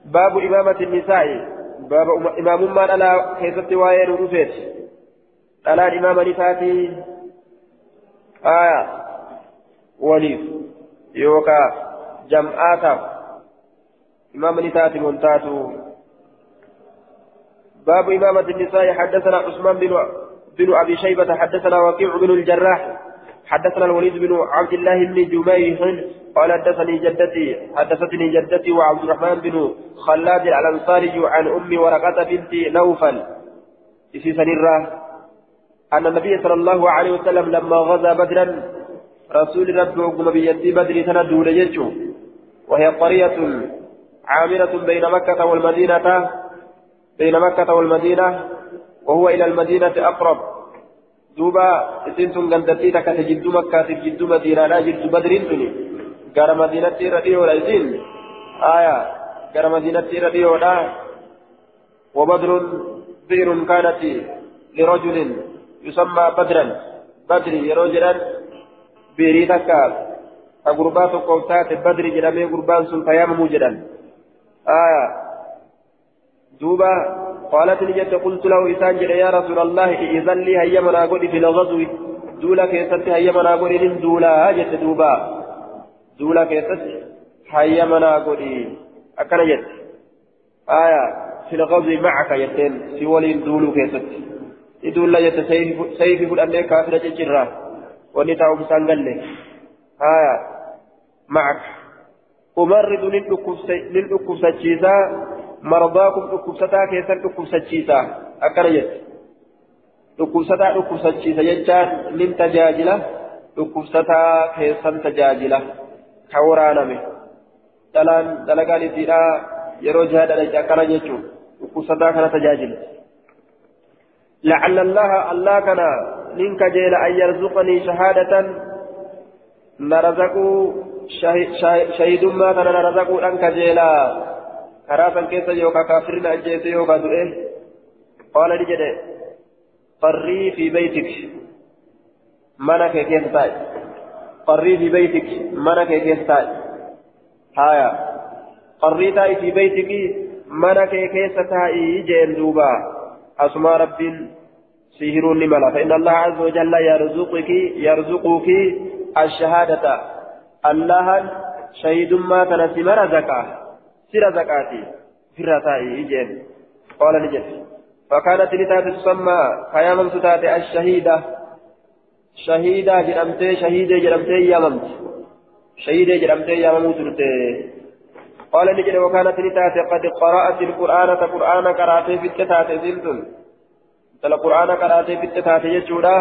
Speaker 1: nisaa'i baaba imaamummaa dhalaa keessatti waa'ee nu dhufeeti dhalaan imaama ni taatii aya waliif yookaa jam'aataaf imaama ni taati montaatu باب إمامة النساء حدثنا عثمان بن أبي شيبة حدثنا وكيع بن الجراح حدثنا الوليد بن عبد الله بن جميح قال حدثني جدتي حدثتني جدتي وعبد الرحمن بن خلاد الأنصاري عن أم ورقة بنت نوفل. في سنرة أن النبي صلى الله عليه وسلم لما غزا بدرا رسول ربه قم بدر سند لجيشه وهي قرية عامرة بين مكة والمدينة بين مكة والمدينة وهو إلى المدينة أقرب. دوبا اسين سن غندتي تكا تجدو مكة تجدو مدينة لا جدو بدرين تني غار مدينة رديو رئيسين آية غار مدينة رديو لا وبدر بئر كانت لرجل يسمى بدرا بدر يرجلا بئري تكا غربات قوتات بدر جرامي غربان سن قيام موجدا آية دوبا قالت نجت قلت له إسان جل يا رسول الله إذن لي هيا منا قولي في الغزو. دولا كيست هيا منا قولي من دولا جت دوبا. دولا كيست هيا منا قولي أكل جد آية في الغزو معك يتين سوالين دولو كيست. يدول لا يت سيف يقول أنك كافر جرا ونتاو مسانقل آية معك. أمرض للأكوسة مرضاكم أكوسة أكل جد dhukkubsataa dhukkubsachiisa jechaan nin tajaajila dhukkubsataa keessan tajaajila ka waraaname dhalaan dalagaan isiidhaa yeroo jihaada dhace akkana jechuun dhukkubsataa kana tajaajila لعل الله الله كان منك جيل أن يرزقني شهادة نرزقوا شهيد ما كان نرزقوا أنك جيلا كرافا كيس يوكا كافرين أجيس يوكا دؤه قال لجده قري في بيتك منك كيف تاي قري في بيتك منك كيف تاي هايا قري تاي في بيتك منك كيف تاي جين دوبا أسمى رب سيهرون ملا فإن الله عز وجل يرزقك يرزقك الشهادة الله شهيد ما كان سمر سر زكاتي في الرتاي جين قال نجد فكانت لتات تسمى قياما تتات الشهيدة شهيدة جرمتي شهيدة جرمتي يممت شهيدة جرمتي يممت قال نجد وكانت لتات قد قرأت القرآن قرآن قرأتي في التتات زلتن تلا قرآن قرأتي في التتات يجودا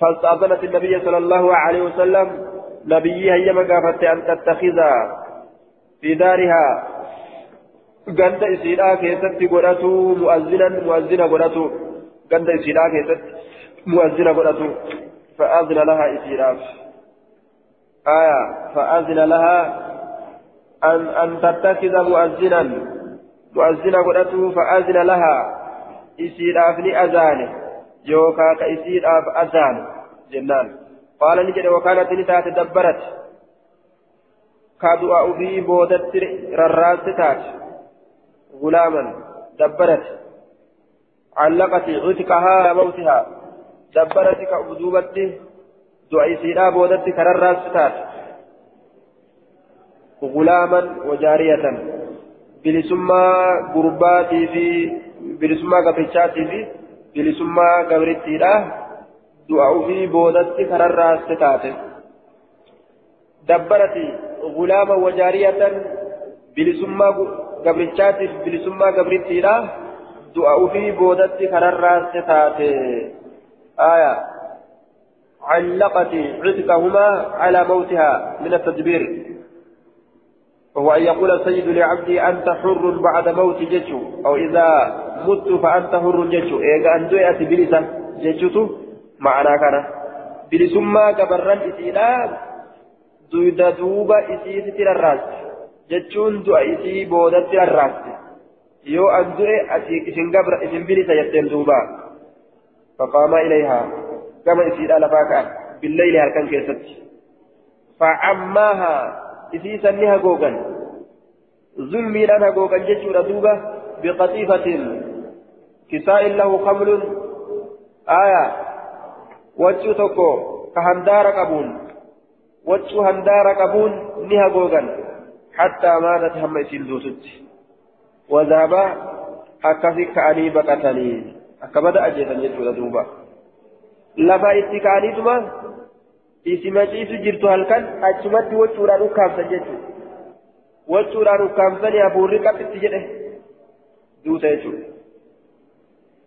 Speaker 1: فاستأذنت النبي صلى الله عليه وسلم نبيه هي مقافت أن تتخذ في دارها ganda isiidhaa keessatti godhatu mu'azzinan mu'azzina godhatu ganda isiidhaa keessatti mu'azzina godhatu fa'aazina lahaa isiidhaaf aya fa'aazina lahaa an an tattakiza mu'azzinan mu'azzina godhatu fa'aazina lahaa isiidhaaf ni azaane yookaa ka isiidhaaf azaane jennaan qaala ni jedhe wakaanatti taate. Du'a ufii boodatti rarraaste taate غلاما دبرت علقت عتقها موتها دبرت كأبدوبت دعي سيدا بودت كرر ستات غلاما وجارية بلسما قرباتي في بلسما قبرتشاتي في بلسما قبرتيرا دعاء في بودت كرر ستات دبرت غلاما وجارية بلسما gabrichaatiif bilisummaa gabrittiidha du'a ufii boodatti kanarraaste taate aya علقت عتقهما على موتها من التدبير. وهو أن يقول السيد لعبدي أنت حر بعد موت جيشه أو إذا مت فأنت حر جيشه إذا أن دعت بلسة جيشته معنا كان. بلسما كبرا إسيلا دويدا دوبا إسيتي الراس jechuun du'a isii boodatti arraaste yoo an du'e ati isin gabra isin bilisa jetteen duuba faqaamaa ilayhaa gama isiidha lafaa ka'an billayli halkan keessatti facammaahaa isii sanni hagoogan zulmiidhaan hagoogan jechuudha duuba biqaxiifatin kisaa'in lahu kamlun aya waccuu tokko ka handaara qabuun waccuu handaara qabuun ni hagoogan حتى ماتت هم يسيل دوتت وذهب أكفي كأني بقتني أكبدا أجيتا يجود دوبا لفا اتكاني تما isima ciisu jirtu halkan achumatti wachuudhaan ukkaamsan jechuudha wachuudhaan ukkaamsanii hafuurri qabitti jedhe duuta jechuudha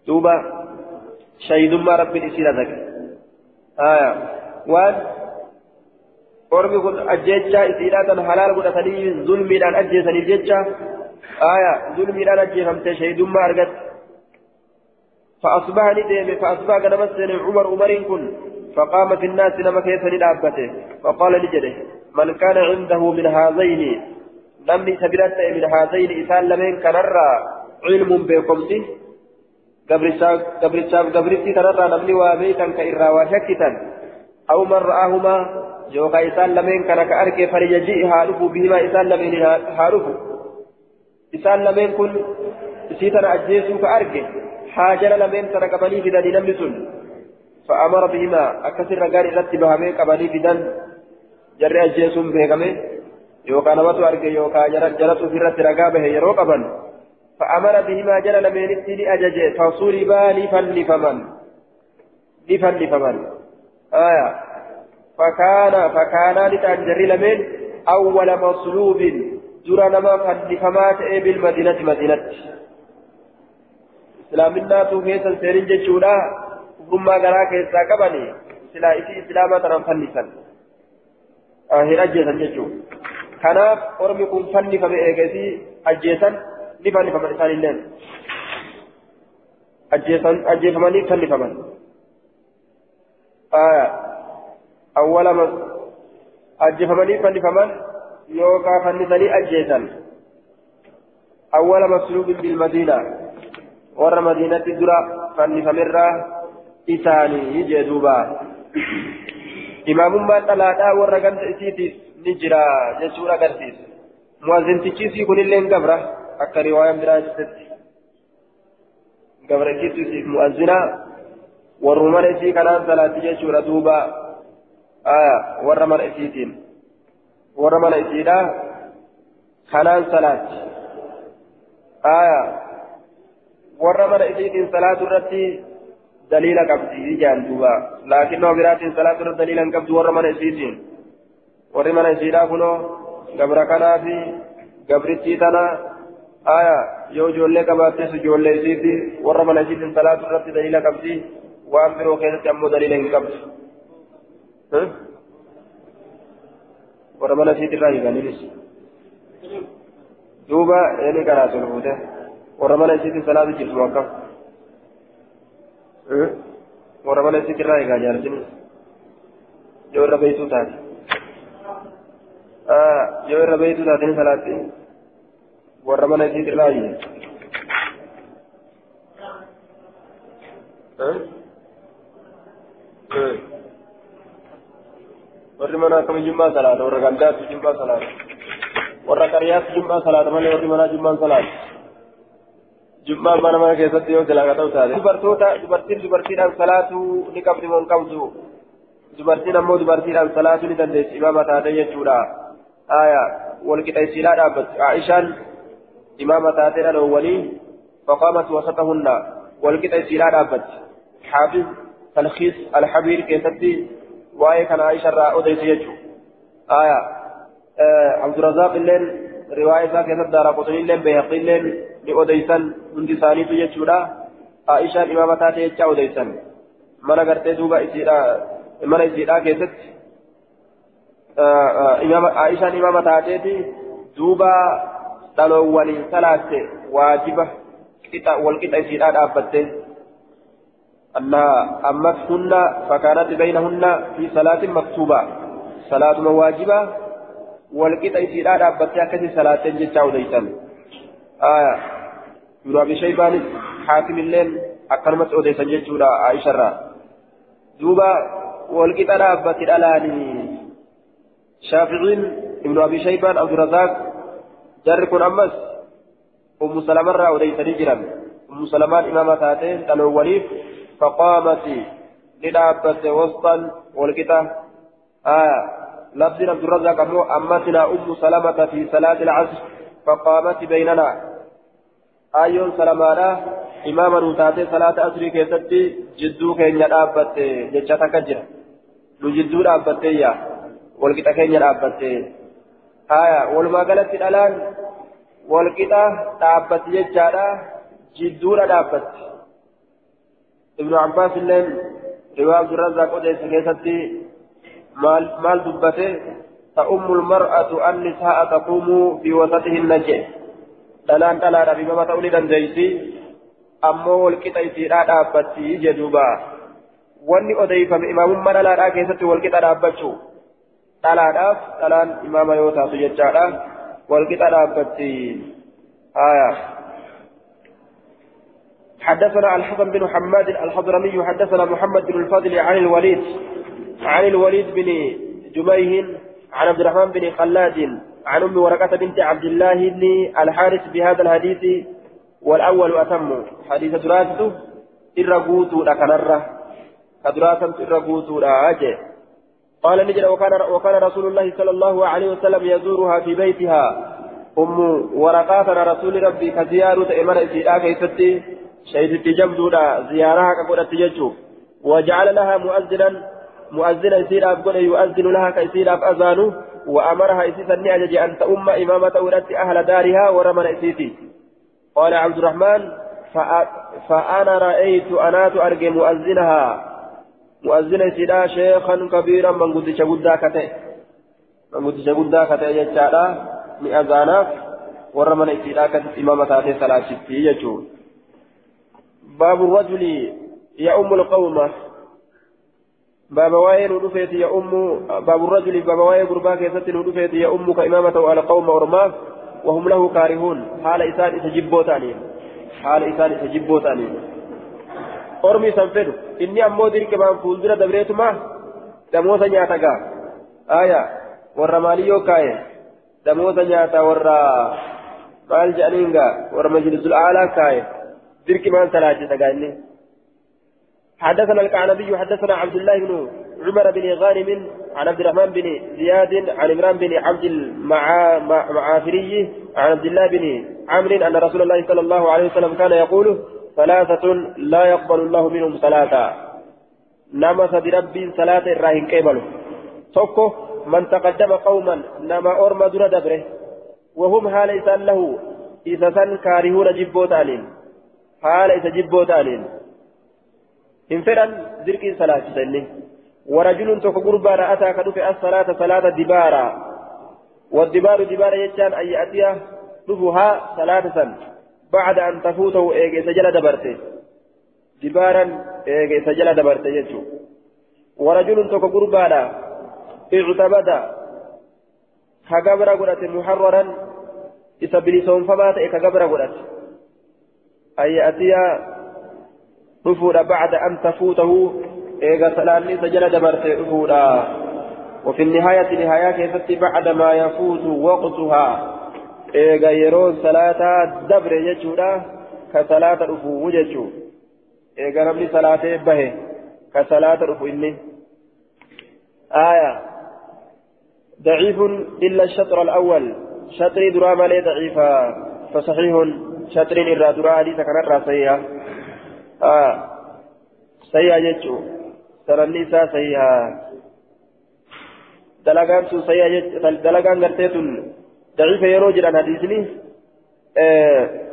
Speaker 1: duuba shahidummaa rabbiin isiin adage waan ormi kun ajjechaa isiidhaa tan halaal godhatanii zulmiidhaan ajjeesaniif jecha aya zulmiidhaan ajjeefamte shaydummaa argatte فأصبح ندم فأصبح قد مسن عمر عمر كن فقام في الناس لما كيف ندابته فقال لجده من كان عنده من هذين نمني سبيلت من هذين إسان لمن كنرى علم بكمته قبرشاب قبرشاب قبرتي ترى نمني وابيتا كإرى وشكتا أو من رآهما yookaan isaan lameen arge falyajii haa dhufu bihimaa isaan lameen haa dhufu isaan lameen kun isii tana ajjeesuu ka arge haajala lameen tana qabanii fidanii namni sun fa'amara bihimaa akkasirra gaari irratti bahamee qabanii fidan jarri ajjeesuun beekame يوكا نمت أرجع يوكا جرت جرت في رت رقابه يروقبا فأمر بهما جل لمن ابتدي أجج فصربا لفلفمن لفلفمن آية فكان فكان لتنجر لمن أول مصلوب جرى نما فلفمات بالمدينة مدينة. إسلامنا تو كيسا سيرين جتشولا ثم قرأ كيسا قبني سلا إسي إسلاما ترى فلفا آه هرجة جتشولا kanaaf ormi kun fannifame eegasii ajjeesan ni fannifaman isaanilleen ajjeefamanii fannifaman awwala ajjeefamanii fannifaman yookaan fannisanii ajjeesan awwala masluubin bilmadiina warra madiinatti dura fannifamerraa isaanii jee duuba imaamummaan dhalaadhaa warra ganda isiitiif ni jira jechuudha agarsiisa muwaazintichiisii kunillee gabra akka riwaayaan biraa ibsetti gabra kiisusiif muwaazina warru mana isii kanaan salaatti jechuudha duuba isiitiin warra mana isiidha kanaan salaatti warra mana isiitiin salaatu irratti daliila qabdi jaan duuba laakiin nama biraatiin salaatu irratti daliila hin qabdu warra mana isiitiin warri mana isiidhaa kunoo gabra kanaa fi gabrittii tana aya yoo ijoollee qabaattes ijoollee isiiti warra mana isiitiin salaatu irratti daliila qabdi waan biroo keessatti ammoo daliila hin qabdu warra mana isiitirraa hiikaniinis duuba eeni karaa tol fuute warra mana isiitiin salaatu jirtu akkam warra mana isiitirraa hiikaa jaarsinis yoo irra beeytuu taate yoo irra beeytu taatanii salaatti warra mana isiit irraa ayye warri mana akkami jummaa salaata warra gandaatti jummaa salaata warra qaryaatti jummaa salaata malee warri manaa jummaan salaata jummaan mana mana keessatti yoo silaaqa ta'u taate dubartoota dubartiin dubartiidhaan salaatu ni qabdi moo hin qabdu dubartiin ammoo dubartiidhaan salaatu ni dandeessi imaama taate jechuudha آية والكتايسيلا دابت عائشة إمامة تاتينا الأولين فقامت وسطهن والكتايسيلا دابت حافظ تلخيص الحبير كيفتي وآية كان عائشة را أديس يجو. آية آه عبد الرزاق اللين رواية ذاك يسد دارا قطني اللين بيهقي اللين لأديسا من ثاني تججولا عائشة إمامة تاتي يجا أديسا من أغرتي دوبا إسيرا من إسيرا كيفتي Aishaan imaama taateeti duuba dhaloowwaniin salaatte waajiba wal qixa isiidhaa dhaabbatte ammas hunna fakkaanatti baynahunna fi salaatin maktuuba salaatuma waajiba wal qixa isiidhaa dhaabbatte akkasii salaatteen jechaa odeysan Ibnu Abi Shaybaanis haakimilleen akkanumatti odeysan jechuudha Aisharraa duuba wal qixa dhaabbatti dhalaanii شافعين ابن أبي شيبان عبد الرزاق جركن أمس أم سلمة را وليس نجرا أم سلمة إمامة تاتين الأولين فقامت لدابة وسطا والكتا. آه لفظ عبد الرزاق أمتنا أم سلمة في صلاة العصر فقامت بيننا. آيون سلمانا إماما نتاتي صلاة أسري كيستي جدو كين يدابت جتشتك جرا نجدو دابت يا walqixa keenya dhaabbatte haya walumaa galatti dhalaan walqixa dhaabbatti jechaadha jidduudha dhaabbatti ibnu abbaas illeen riwaa abdurrazaaq odeesse keessatti maal maal dubbate تأم المرأة النساء تقوم وسطهن جه دلان دلان أبي ماما تقولي دنديسي أمو والكتا يسيرا دابتي جدوبا واني أديفم إمام من لا راكيسة والكتا دابتشو dhalaadhaaf dhalaan imaama yoo taatu jechaadha walqixa dhaabbatti آية حدثنا الحسن بن حماد الحضرمي حدثنا محمد بن الفضل عن الوليد عن الوليد بن جميه عن عبد الرحمن بن خلاد عن أم ورقة بنت عبد الله بن الحارث بهذا الحديث والأول أتم. حديث دراسته إرغوتو لكنره كدراسة إرغوتو لاجئ قال نجد وكان وكان رسول الله صلى الله عليه وسلم يزورها في بيتها. أم ورقاتنا رسول ربي كزيارة إمر إسيرا كيستي شهدت جمدودا زيارها كقولت تججو وجعل لها مؤذنا مؤذنا إسيرا أبقل يؤذن لها كإسيرا أذانه وأمرها إسيسا نعجج أن تؤم إمامة ولدت أهل دارها ورمن إسيتي قال عبد الرحمن فأنا رأيت أنا أرجي مؤذنها. مؤذن إسيرا شيخا كبيرا من قدش قدا كتئ من قدش قدا كتئ يجعل ni azaanaaf warra mana ittiidhaa akkasitti imaama taatee alqawma baaba waa'ee nu dhufeeti ya'ummu baabu rajuli baaba waa'ee gurbaa keessatti nu dhufeeti ya'ummu ka imaama ta'u alqawma ormaaf وهم له كارهون حال إسان إسجبوت عليهم حال إسان إسجبوت عليهم أرمي سنفدو إني أمو دير كمان فولدر دبريتما دموسا نياتاقا آية والرماليو كاية damoota nyaata warra maal jedhaniin gaa warra majlisul dirqi maan salaachisa gaanni حدثنا الكعنبي حدثنا عبد الله بن عمر بن غانم عن عبد الرحمن بن زياد عن عمران بن عبد المعافري عن عبد الله بن عمرو أن رسول الله صلى الله عليه وسلم كان يقول ثلاثة لا يقبل الله منهم صلاة. نمس برب صلاة الراهن كيبل توكو من تقدم قوما نما أرم در دبره وهم إسان له إذا سن كارهون جبوت حال إذا جبوت علين إن فرن ذرك صلاة سنين ورجل توك قربا رأتا كدف الصلاة صلاة دبارا والدبار دبارا يجان أن يأتيه دفها صلاة سن بعد أن تفوته إيجي سجل دبرته دبارا إيجي سجل دبرته يجو ورجل توك قربا اعتمد كجبر قدرت محررا إذا بلسون فمات كجبر قدرت أن يأتي رفودا بعد أن تفوته. إيغا سلامي سجل دبرت رفودا وفي النهاية نهاية كيف بعد ما يفوت وقتها. إيغا يرون صلاة دبر يجودا. كصلاة رفو وججو. إيغا نمني صلاة به كصلاة رفو إني. آية. ضعيف إلا الشطر الأول. شطري دراما لي ضعيفا فصحيح شطر إلا درا حديث كان الراسية آه سيئة جتشو سرني سا سيئة دلقان سو سيئة جتشو دلقان قرتيتون ضعيفة يروجر عن حديثني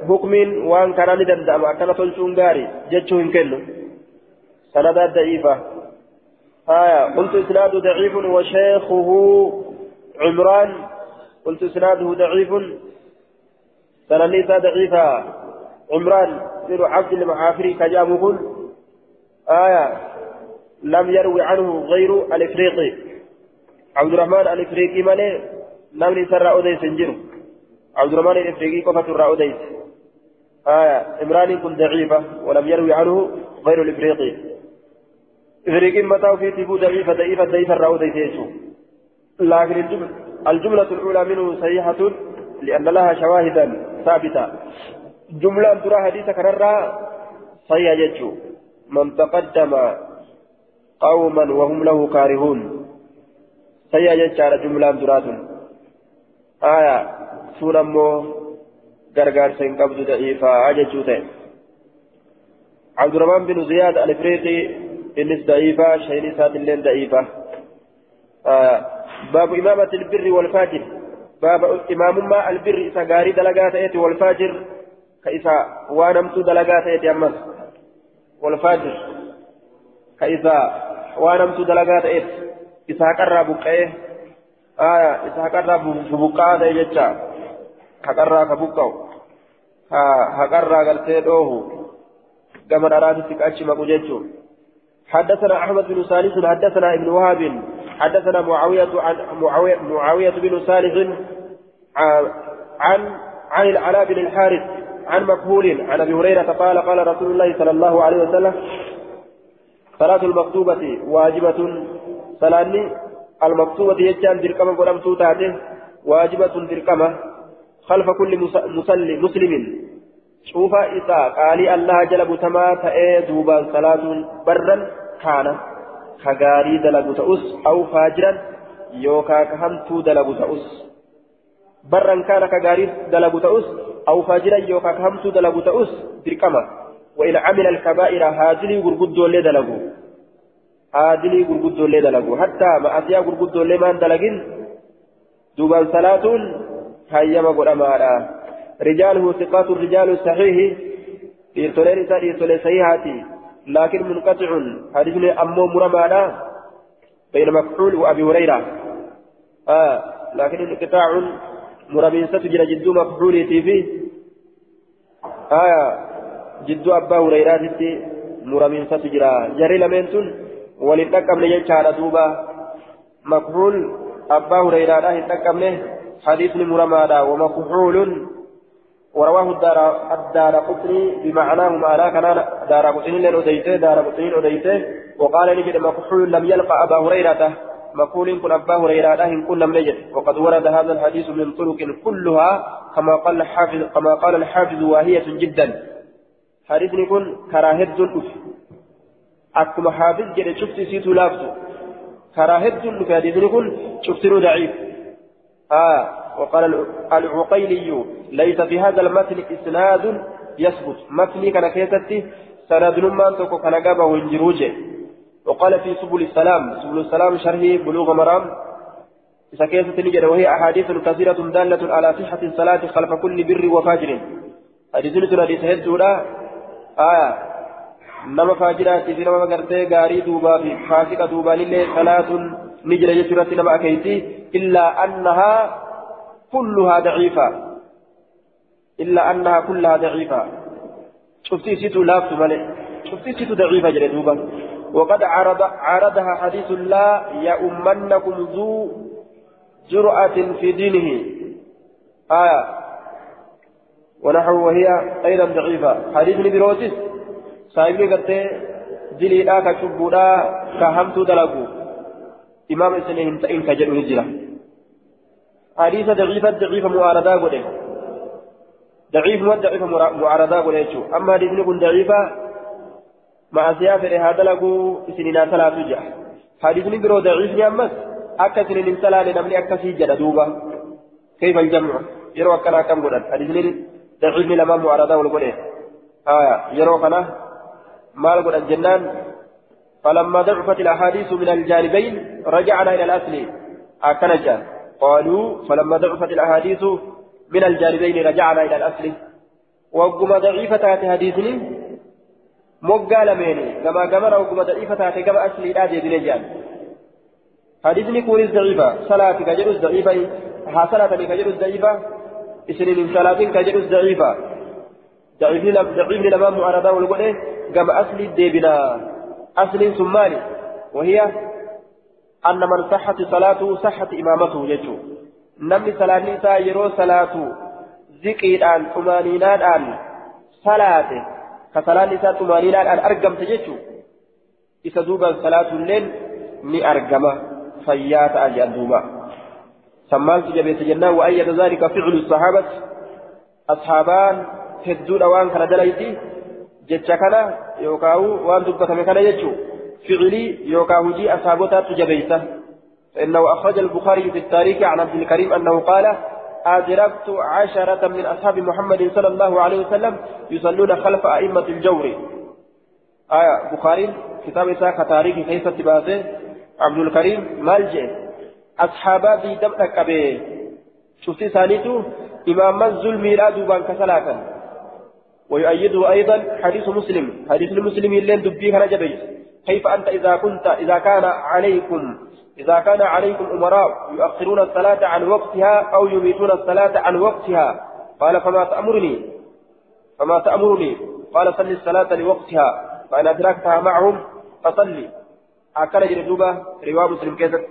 Speaker 1: حكمين وان كان ندندم أكنا تلشون غاري جتشو هنكنو سندات ضعيفة آية قلت إسناد ضعيف وشيخه عمران قلت إسناده ضعيف سننيسا ضعيفا عمران بن عبد المعافري كجامه آية. لم يروي عنه غير الإفريقي عبد الرحمن الإفريقي مالي نمني سر أوديس انجر عبد الرحمن الإفريقي قفة الرأوديس آية. عمران كن ضعيفة ولم يروي عنه غير الإفريقي. إفريقي متى في تبو ضعيفة ضعيفة ضعيفة الرأوديس يسوع. لكن الجملة الأولى منه صحيحة لأن لها شواهدا. ثابتة. جملة ترى حديث كررها صحيح يجو من تقدم قوما وهم له كارهون. يجو على جملة ترى آية سورة مو غرغر سين قبض ضعيفة أججو عبد الرحمن بن زياد الإفريقي إنس ضعيفة شيني سات اللين ضعيفة. آه باب إمامة البر والفاجر باب إمام ما البر إسا غاري دلقات إيتي والفاجر كإسا وانمت دلقات إيتي أمس. والفاجر كإسا وانمت دلقات إيتي إسا قرى بقائه آية إسا قرى ببقاء يجتا هقرى كبقاو. هقرى قرتي دوه كما أرادتك أشي مقججو حدثنا أحمد بن سالس حدثنا ابن وهب حدثنا معاوية عن معاوية, بن صالح عن عن العلاء بن الحارث عن مقبول عن أبي هريرة قال قال رسول الله صلى الله عليه وسلم صلاة المكتوبة واجبة. صلاة المكتوبة يجان دركما قدام توتاته واجبة دركما خلف كل مسلم مسلم. شوف إذا قال الله جل بتما تأي دوبا صلاة برا كان. كغاري تأس أو فاجرا يوكا كهمتو دلقو تأس برا كان كغاري تأس أو فاجرا يوكا كهمتو دلقو تأس دركما وإن عمل الكبائر هاجلي غرغدو اللي دلقو هاجلي غرغدو اللي دلقو حتى ما أتيا غرغدو اللي ما دلقين دوبان صلاة هيما قرأمارا رجاله ثقات الرجال الصحيح إرتولين إسان إرتولين صحيحاتي لكن منقطع. حديثني أمو مرمانا بين مكحول وأبي هريرة. آه لكن انقطاع مرمين ستجرى جدو مكحولي في آه جدو أبا هريرة مرمين ستجرى جري لمنتون. ولنتقم ليجعل دوبا. مكحول أبا هريرة هنتقم حديث مرمانا ومكحول ورواه الدار الدار قطني بمعناه معناه كان دار قطني لن أديته دار قطني أديته. وقال نجد مكحول لم يلقى أبا هريرة. مقول كن أبا هريرة إن كن لم نجد وقد ورد هذا الحديث من طرق كلها كما قال الحافظ كما قال الحافظ واهية جدا. حديث كن كراهد الأف أكما حافظ جد شفت سيتو لافزو كراهد الأف حديث كن شفت ضعيف. آه. وقال العقيلي ليس في هذا المتن إسناد يثبت. متني كان كيستي سند نمان توكو كان قابا وانجروجه وقال في سبل السلام سبل السلام شرح بلوغ مرام. إذا كيست نجد وهي أحاديث كثيرة دالة على صحة الصلاة خلف كل بر وفاجر. حديث نتنا حديث هدولا آية. نما فاجرات في نما غرتي غاري دوبا في فاسقة دوبا لله صلاة نجد يسرة نما أكيتي إلا أنها كلها ضعيفة. إلا أنها كلها ضعيفة. شفتي سيتو لافت مالي شفتي سيتو ضعيفة جلدوبا وقد عرض عرضها حديث لا يؤمنكم ذو جرأة في دينه. آية. ونحو وهي أيضا ضعيفة. حديث نبيروتس صاحبي قلت دلي لا كشبودا كهمتو دلقو. إمام إسنين إن كجلو هجرة حديث ضعيفة ضعيفة معارضة قده ضعيف وضعيف معارضة قده أما حديث نكون ضعيفة مع سيافر هذا لقو سنين ثلاثة جاء حديث نبرو ضعيف أمس أكا سنين ثلاثة نمني أكا سيجد دوبا كيف الجمع يرو أكنا كم قدر حديث ضعيف لما معارضة والقده آية يرو كنا مال قدر الجنان فلما ضعفت الأحاديث من الجانبين رجعنا إلى الأصل أكنجا قالوا فلما ضعفت الأحاديث من الجانبين رجعنا إلى الأصل وقم ضعيفة حديثني moggaa lameeni gamaa gamana ogguma daciifa taate gama asliidhaa deebine jedhan hadiisni kunis daciifa salaati ka jedhus daciifa haa salaatanii ka jedhus daciifa isinin hin salaatin ka jedhus daciifa daciifni lamaan mu'aradaa wal godhe gama aslii deebina asliin sun maali wahiya anna man saxati salaatu saxati imaamatuhu jechuu namni salaanni isaa yeroo salaatu ziqiidhaan xumaaniinaadhaan salaate كسلان إساء طمانينة أن أرقم تجيشو إسا دوبا صلاة ni argama fayyaa ta'a jedhan duuba sammaaltu jabeessa jennaan wa'ayyada zaalika ficlu sahaabati ashaabaan hedduudha waan kana dalayti jecha kana yookaan waan dubbatame kana jechuu yookaan hujii ashaabotaatu jabeessa فإنه أخرج البخاري في التاريخ عن عبد الكريم أنه قال أدركت عشرة من أصحاب محمد صلى الله عليه وسلم يصلون خلف أئمة الجور. آية بخاري كتاب إساء تاريخ كيف تباسه؟ عبد الكريم مالجئ. أصحابا في دمتك أبي شفتي ثانيته إمام الظلم لا دوبان كسلاة ويؤيده أيضا حديث مسلم. حديث المسلم اللين دبيه نجبي كيف أنت إذا كنت إذا كان عليكم إذا كان عليكم أمراء يؤخرون الصلاة عن وقتها أو يميتون الصلاة عن وقتها. قال فما تأمرني فما تأمرني. قال صل الصلاة لوقتها. فإن أدركتها معهم فصلي. أكل جلدوبة رواه مسلم كيست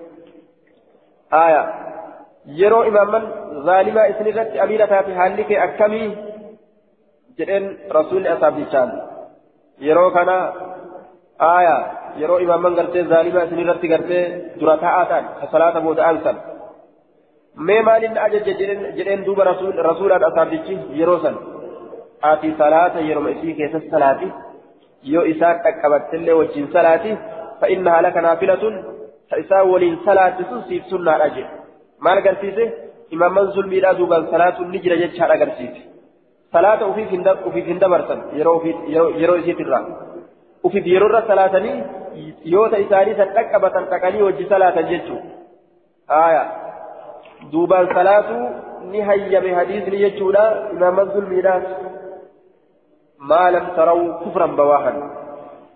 Speaker 1: آية. يرو إماما ظالما إسنغت أمينة في حالك أكمي جئن رسول أصحاب يرو كان آية yeroo imaaman gartee zaalima isin irratti gartee dura ta'aatan ka salaata booda aansan mee maalin ajaje jedheen duuba rasuulaan asaabdichi yeroo san ati salaata yeroma isii keessatti salaati yoo isaan qaqqabattellee wajjin salaati فإنها لك نافلة فإسا ولين صلاة سنسيف سنة أجل ما لقرسيسه إمام منزل ميلا دوبا صلاة النجرة جتشار أقرسيسه صلاة وفي في دبرسن يرو في وفي يرو صلاة يوتا إساني سنتكبة تكني وجي صلاة جتشو آية دوبا صلاة نهي بحديث ليجولا إمام ميلا ما لم تروا كفرا بواحا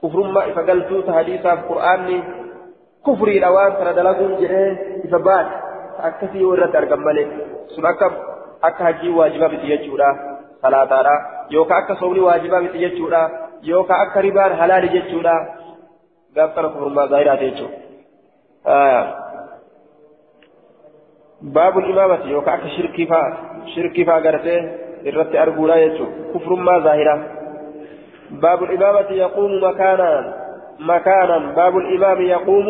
Speaker 1: كفر ما إفقلتو تحديثا في القرآن كفري الأوان ترى دلقون جرين إفبات أكثي ورد أرقم ملك سن أكا أكا هجي واجبا بتيجولا صلاة يوكا صولي واجبا بتيجولا أكا ربان حلال جيجولا قابتنا كفر ما ظاهرات يجو آه باب الإمامة يوكا أكا شركي فا شركي فا قرته irratti arguudha jechuun kufrummaa zaahiraa باب الإمامة يقوم مكانا مكانا باب الإمام يقوم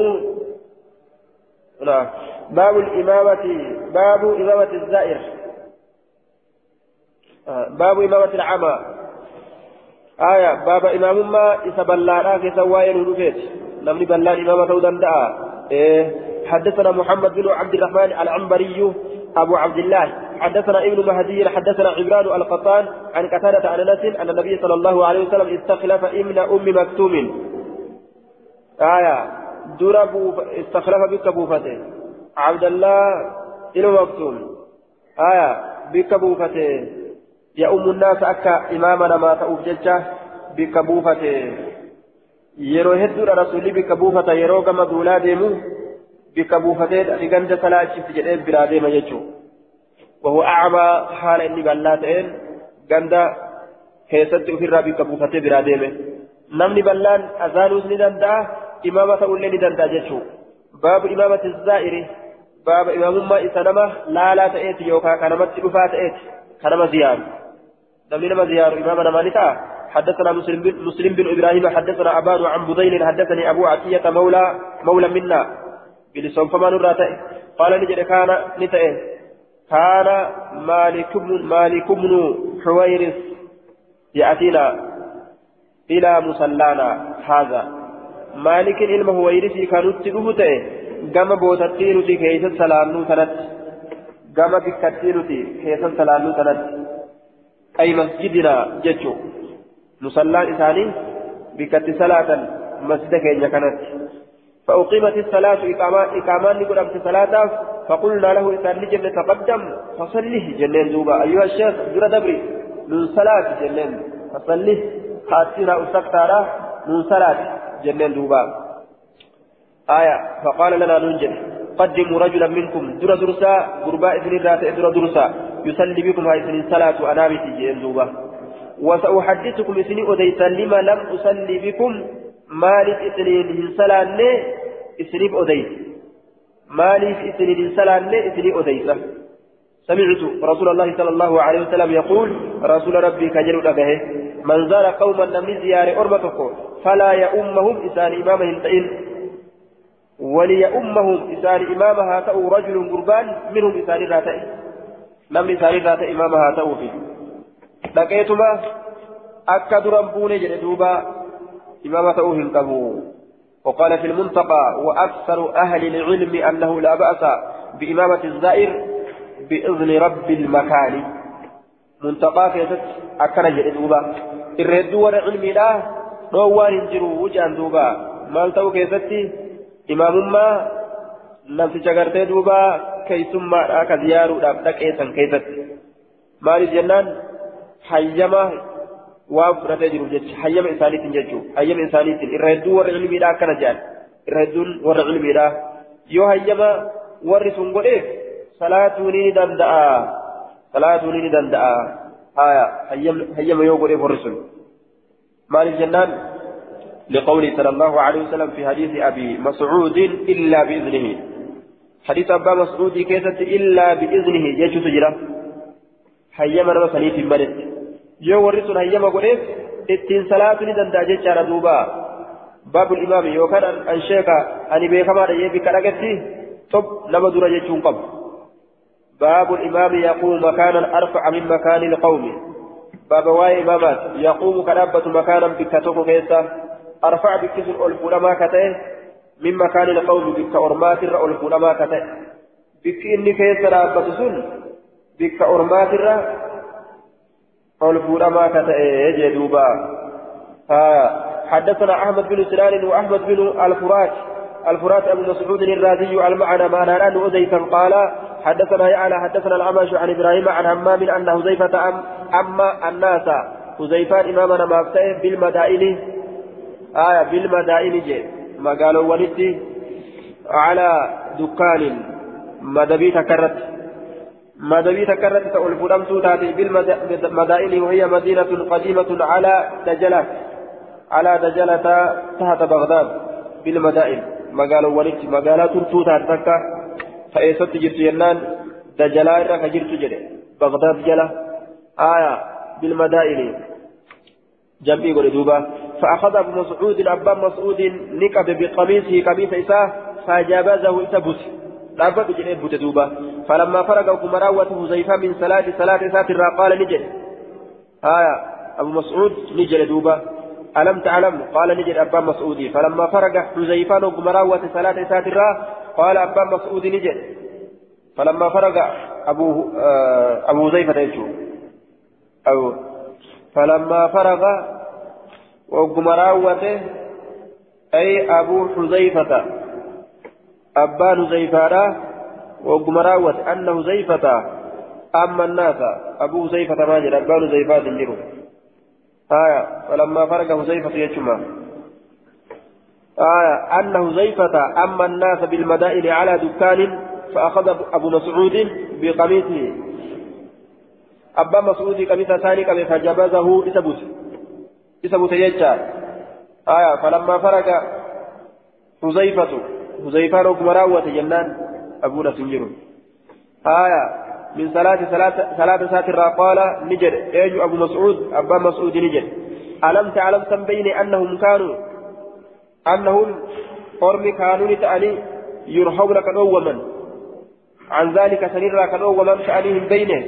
Speaker 1: لا باب الإمامة باب إمامة الزائر باب إمامة العمى آية إمام ما إسبلانا في سواين ونفيت نمني بلان إمامة ودنداء إيه حدثنا محمد بن عبد الرحمن العنبري أبو عبد الله حدثنا ابن مهدي حدثنا عمران القطان عن قتادة عن أنس أن النبي صلى الله عليه وسلم استخلف ابن أم مكتوم آية درب استخلف بك بوفته عبد الله إلى مكتوم آية بك أم الناس أكا إمامنا ما تأوف ججة بك yeroo hedduudha rasuulli bikka buufata yeroo gama duulaa deemu bikka buufatee dhali ganda salaachifti jedhee biraa deema jechuudha. وهو أعمى حال إني بلاتين غندا كيست في الرابي كبوفة براديمه نمني بلان أزانوس ندندا إمامة أولي ندندا جيشو باب إمامة الزائر باب إمام ما إسانما لا لا تأتي يوكا. كانمت رفا تأتي كانما زيار نمني نما زيار إمامنا مالتا حدثنا مسلم بن, مسلم بن إبراهيم حدثنا أبان عن بضيل حدثني أبو عطية مولى مولى منا. بلسان فمان الراتئ قال نجد كان نتئ كان مالك بن مالك بن حويرث يأتينا إلى مصلانا هذا مالك علم حويرث كانت تلوته قام بوتتين كيس سلامنو سنت قام بكتين كيس سلامنو سنت أي مسجدنا جتشو. مصلى إساني بكت صلاة مسجد كينيا كانت. فأقيمت الصلاة إقامان نقول أمس صلاة. فقلنا له إذا نجم تقدم فصله جنين دوبا. أيها الشيخ جرى دبري. من صلاة جنين. فصله. خاتنا أسكتارا من صلاة جنين دوبا. آية. فقال لنا ننجل قدموا رجلا منكم. در درسا. قرباء إذن الرات در درسا. يصلي بكم هاي إذن صلاة أنامتي دوبا وسأحدثكم إذن أديتا لما لم أصلي بكم مالك إسنين هنسلان إسنيف أديس مالك إسنين هنسلان إسنيف أديس سمعت رسول الله صلى الله عليه وسلم يقول رسول ربي كجر أبه من زار قوما من زيار أرمتك فلا يؤمهم إسان إمامهم تئن وليؤمهم إسان إمامها تأو رجل قربان منهم إسان راتئ لم إسان راتئ إمامها تأو فيه لقيتما أكد ربوني جلدوبا إمامة أوهن قبو وقال في المنتقى وأكثر أهل العلم أنه لا بأس بإمامة الزائر بإذن رب المكان منتقى كيست أكرج الدوبا الردو والعلم لا روان انجروا وجان دوبا مال تو كيستي إمام ما نفس جغرتي دوبا أكا زيارو دابتك إيسان كيست مال الجنان حيما waan fudhatee jiruuf jecha hayyama isaaniitiin jechuun hayyama isaaniitiin irra hedduu warra ilmiidhaa akkana jedhan irra hedduun warra ilmiidhaa yoo hayyama warri sun godheef salaatuu ni danda'a salaatuu ni danda'a haya hayyama yoo godheef warri sun maaliif jennaan لقوله صلى الله عليه وسلم في حديث أبي مسعود إلا بإذنه حديث أبا مسعود كيست إلا بإذنه جيش تجرى حيما رسلي في الملك yoo warri sun hayyama godheef ittiin salaatu ni danda'a jechaadha duuba baabul imaami yookaan an sheeka ani beekamaadha jee bikka dhagetti tob nama dura jechuun qabu baabul imaami yaqumu makaanan arfaca min makaani ilqawmi baaba waa'ee imaamaat yaqumu ka dhaabbatu makaanan bikka tokko keessa من مكان القوم بك أرمات الرأى الفلما كتئ بك إني كيس رابة سن؟ بك أرمات الرأى الفلما كتئ يجي دوبا. حدثنا أحمد بن سنان وأحمد بن الفرات. الفرات أبو مسعود الرازي المعنى ما نرى أزيفا قال حدثنا يعلى حدثنا العمش عن إبراهيم عن همام أن هزيفة أم أما الناس. هزيفان إمامنا ما بالمدائن. آية بالمدائن جي قالوا ولدي على دكان مدبي تكرت مدبي تكرت تقول فلم تاتي بالمدائن وهي مدينة قديمة على دجلة على دجلة تحت بغداد بالمدائن turtuu taate takka ta'eessatti jirtu jennaan dajalaa irra ka jirtu jedhe bagdaad jala aayaa bilmadaa'ini jam'ii godhe duuba فأخذ أبو مسعود أبا مسعود نكب بقميصه قميص إساه فجابزه إسبس لابد جنيه بتدوبة فلما فرغ كمراوة حذيفة من صلاة صلاة ساتر قال نجد. آية أبو مسعود نجد دوبة ألم تعلم؟ قال نجد أبا مسعود. فلما فرق حذيفان ومراوة صلاة ساترة قال أبا مسعود نجد. فلما فرق أبو آه أبو حذيفة يجو. أو فلما فرغ ومراوة أي أبو حذيفة. أبا حذيفة ومراوة أن حذيفة أما الناس. أبو حذيفة ما جد أبا حذيفة تنجروا آية. فلما فرق حذيفة يجمع. آية. أن حذيفة أما الناس بالمدائن على دكان فأخذ أبو مسعود بقميصه. أبا مسعود قميص ثاني قميص فجبزه إسبوت إسبوت يجا آية فلما فرق حذيفة حذيفة ركب راوة جنان أبونا سنجر آية من صلاة صلاة صلاة ساتر قال نجد ايجو ابو مسعود ابا مسعود نجد ألم تعلم سنبين أنهم كانوا أنهم قرم كانوا تأني يرحون كدوما عن ذلك سنرى كدوما شأنهم بينه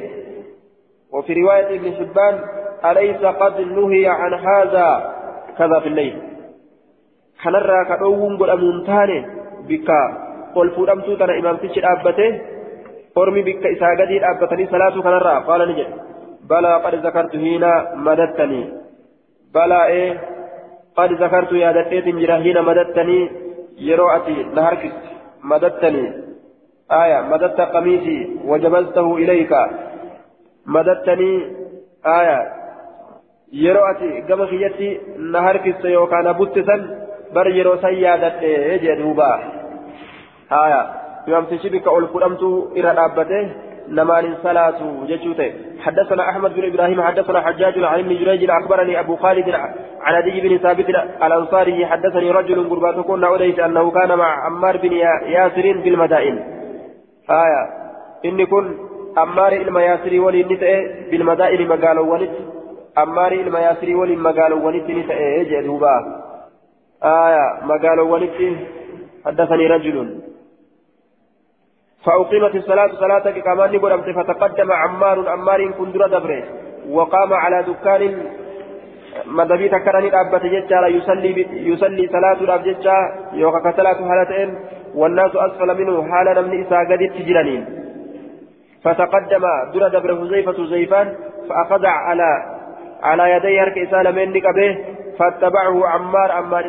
Speaker 1: وفي رواية ابن حبان أليس قد نهي عن هذا كذا في الليل كنرى كدوم قل أمونتاني بك قل فورمتو تنا إمام تشي أبته bikka isaa gadii dhaabbatanii salaatu kanarraa qaala ni jedhe balaa qad zakartu hiina madattanii balaa ee qad zakartu yaadadheetin jira hiina madattanii yeroo ati na harkiste madattanii آية مددت قميصي وجبزته إليك مددتني آية يروأتي كما خيتي نهر كيس يوكان بوتسن بر يرو سيادة جدوبا آية يمسي بك أول فرمت إلى رابته نمان صلاة جشوته حدثنا أحمد بن إبراهيم حدثنا حجاج عن ابن جريج أخبرني أبو خالد عن أبي بن ثابت الأنصاري حدثني رجل قربات كنا أليس أنه كان مع عمار بن ياسر بالمدائن آية إني كن عمار المياسري ولي نتأه بالمدائن مقالوا ولد عمار المياسري ولي مقالوا ولد نتأه جدوبا آية مقالوا ولد حدثني رجل فأقيمت الصلاة صلاة كمان قدمت فتقدم عمار عمار كندر دبره وقام على دكان مدبي تكرني أبت ججا يصلي يصلي صلاة الأب ججا يوكا صلاة هالتين والناس أسفل منه حالا من إساء قد فتقدم در دبر حذيفة زيفان فأخذ على على يدي هرك إسالة من به فاتبعه عمار عمار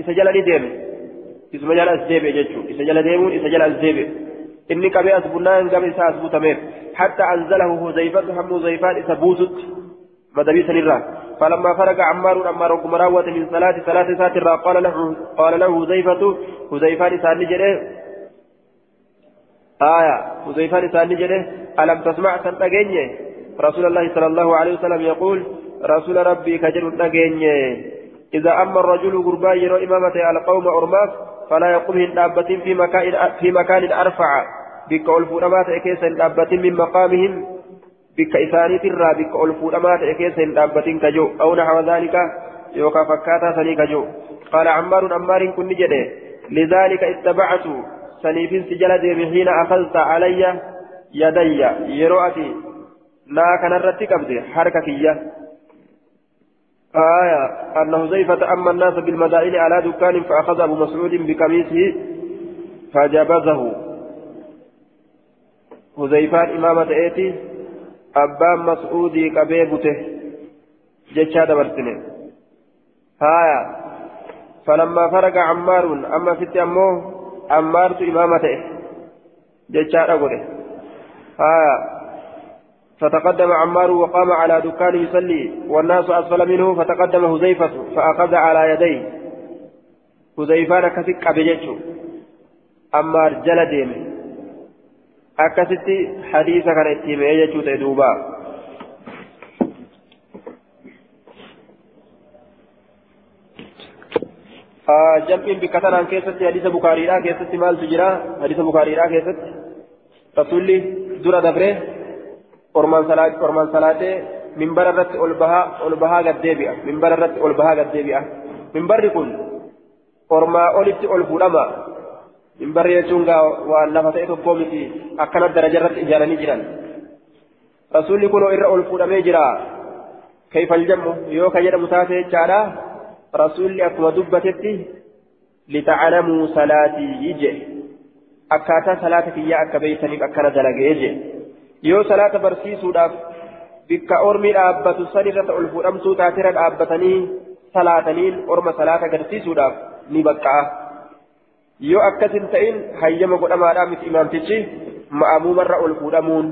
Speaker 1: إسجل ججو إسجل إسجل مير حتى أنزله إسبوتت مدبي فلما فرق عمار عمار قمراوة من صلاة صلاة قال له قال له هزيفة هزيفان سان جره آية. هزيفان سان جره ألم تسمع رسول الله صلى الله عليه وسلم يقول رسول ربي كجر نجني إذا أما الرجل قربان يرى إمامته القوم أرماس فلا يقوم هن في مكان في مكان أرفع. بك ألفونما تأكيس دابة من مقامهم. بك إساني ترى بك ألفونما تأكيس دابة كجو. أو نحو ذلك يوكا فكاتا سني كجو. قال عمار عمار كن نجده لذلك اتبعت سنيف سجل ديم حين أخذت علي يدي. يروأتي لا كان الرتي قبضي حركة كية. آية أن حذيفة أما الناس بالمدائن على دكان فأخذ أبو مسعود بقميصه فجبزه حذيفان إمامة إيتي أبان مسعودي كبيبته جتشا دبرتني هايا فلما فرق عمار أما ست أمه عمارت إمامته جتشا دبره. هايا فتقدم عمار وقام على دكانه يصلي والناس أسفل منه فتقدم هزيفة فأخذ على يديه هزيفان كثك بجيشه عمار جل ديمه itti himee jechuu ta'e duuba jam'iin bikka tanaan keessatti hadiisa bukaariidhaa keessatti maaltu jira hadiisa bukaariidhaa keessatti rasulli dura dabree ormaan salaatee minbara irratti ol bahaa ol bahaa gad deebi'a minbara irratti ol bahaa gad deebi'a minbarri kun ormaa olitti ol fuudhama. Minbarri jechuun gaa waan lafa ta'e tokkoo miti akkana daraja irratti ijaaranii jiran. Rasuulli kunoo irra ol fuudhamee jira. Kayfal jammu? Yoo ka jedhamu taate jechaadha. Rasuulli akkuma dubbatetti litaclamuu salaatii ije akkaataa salaata kiyyaa akka beeysaniif akkana dalagee je yoo salaata barsiisuudhaaf bikka ormi dhaabbatu san irratti ol fuudhamtuu taatira dhaabbatanii salaataniin orma salaata agarsiisuudhaaf ni baqqa'a yoo akkas hin ta'in hayyama godhamaadhaa miti imaamtichi ma'amuumarra ol fuudhamuun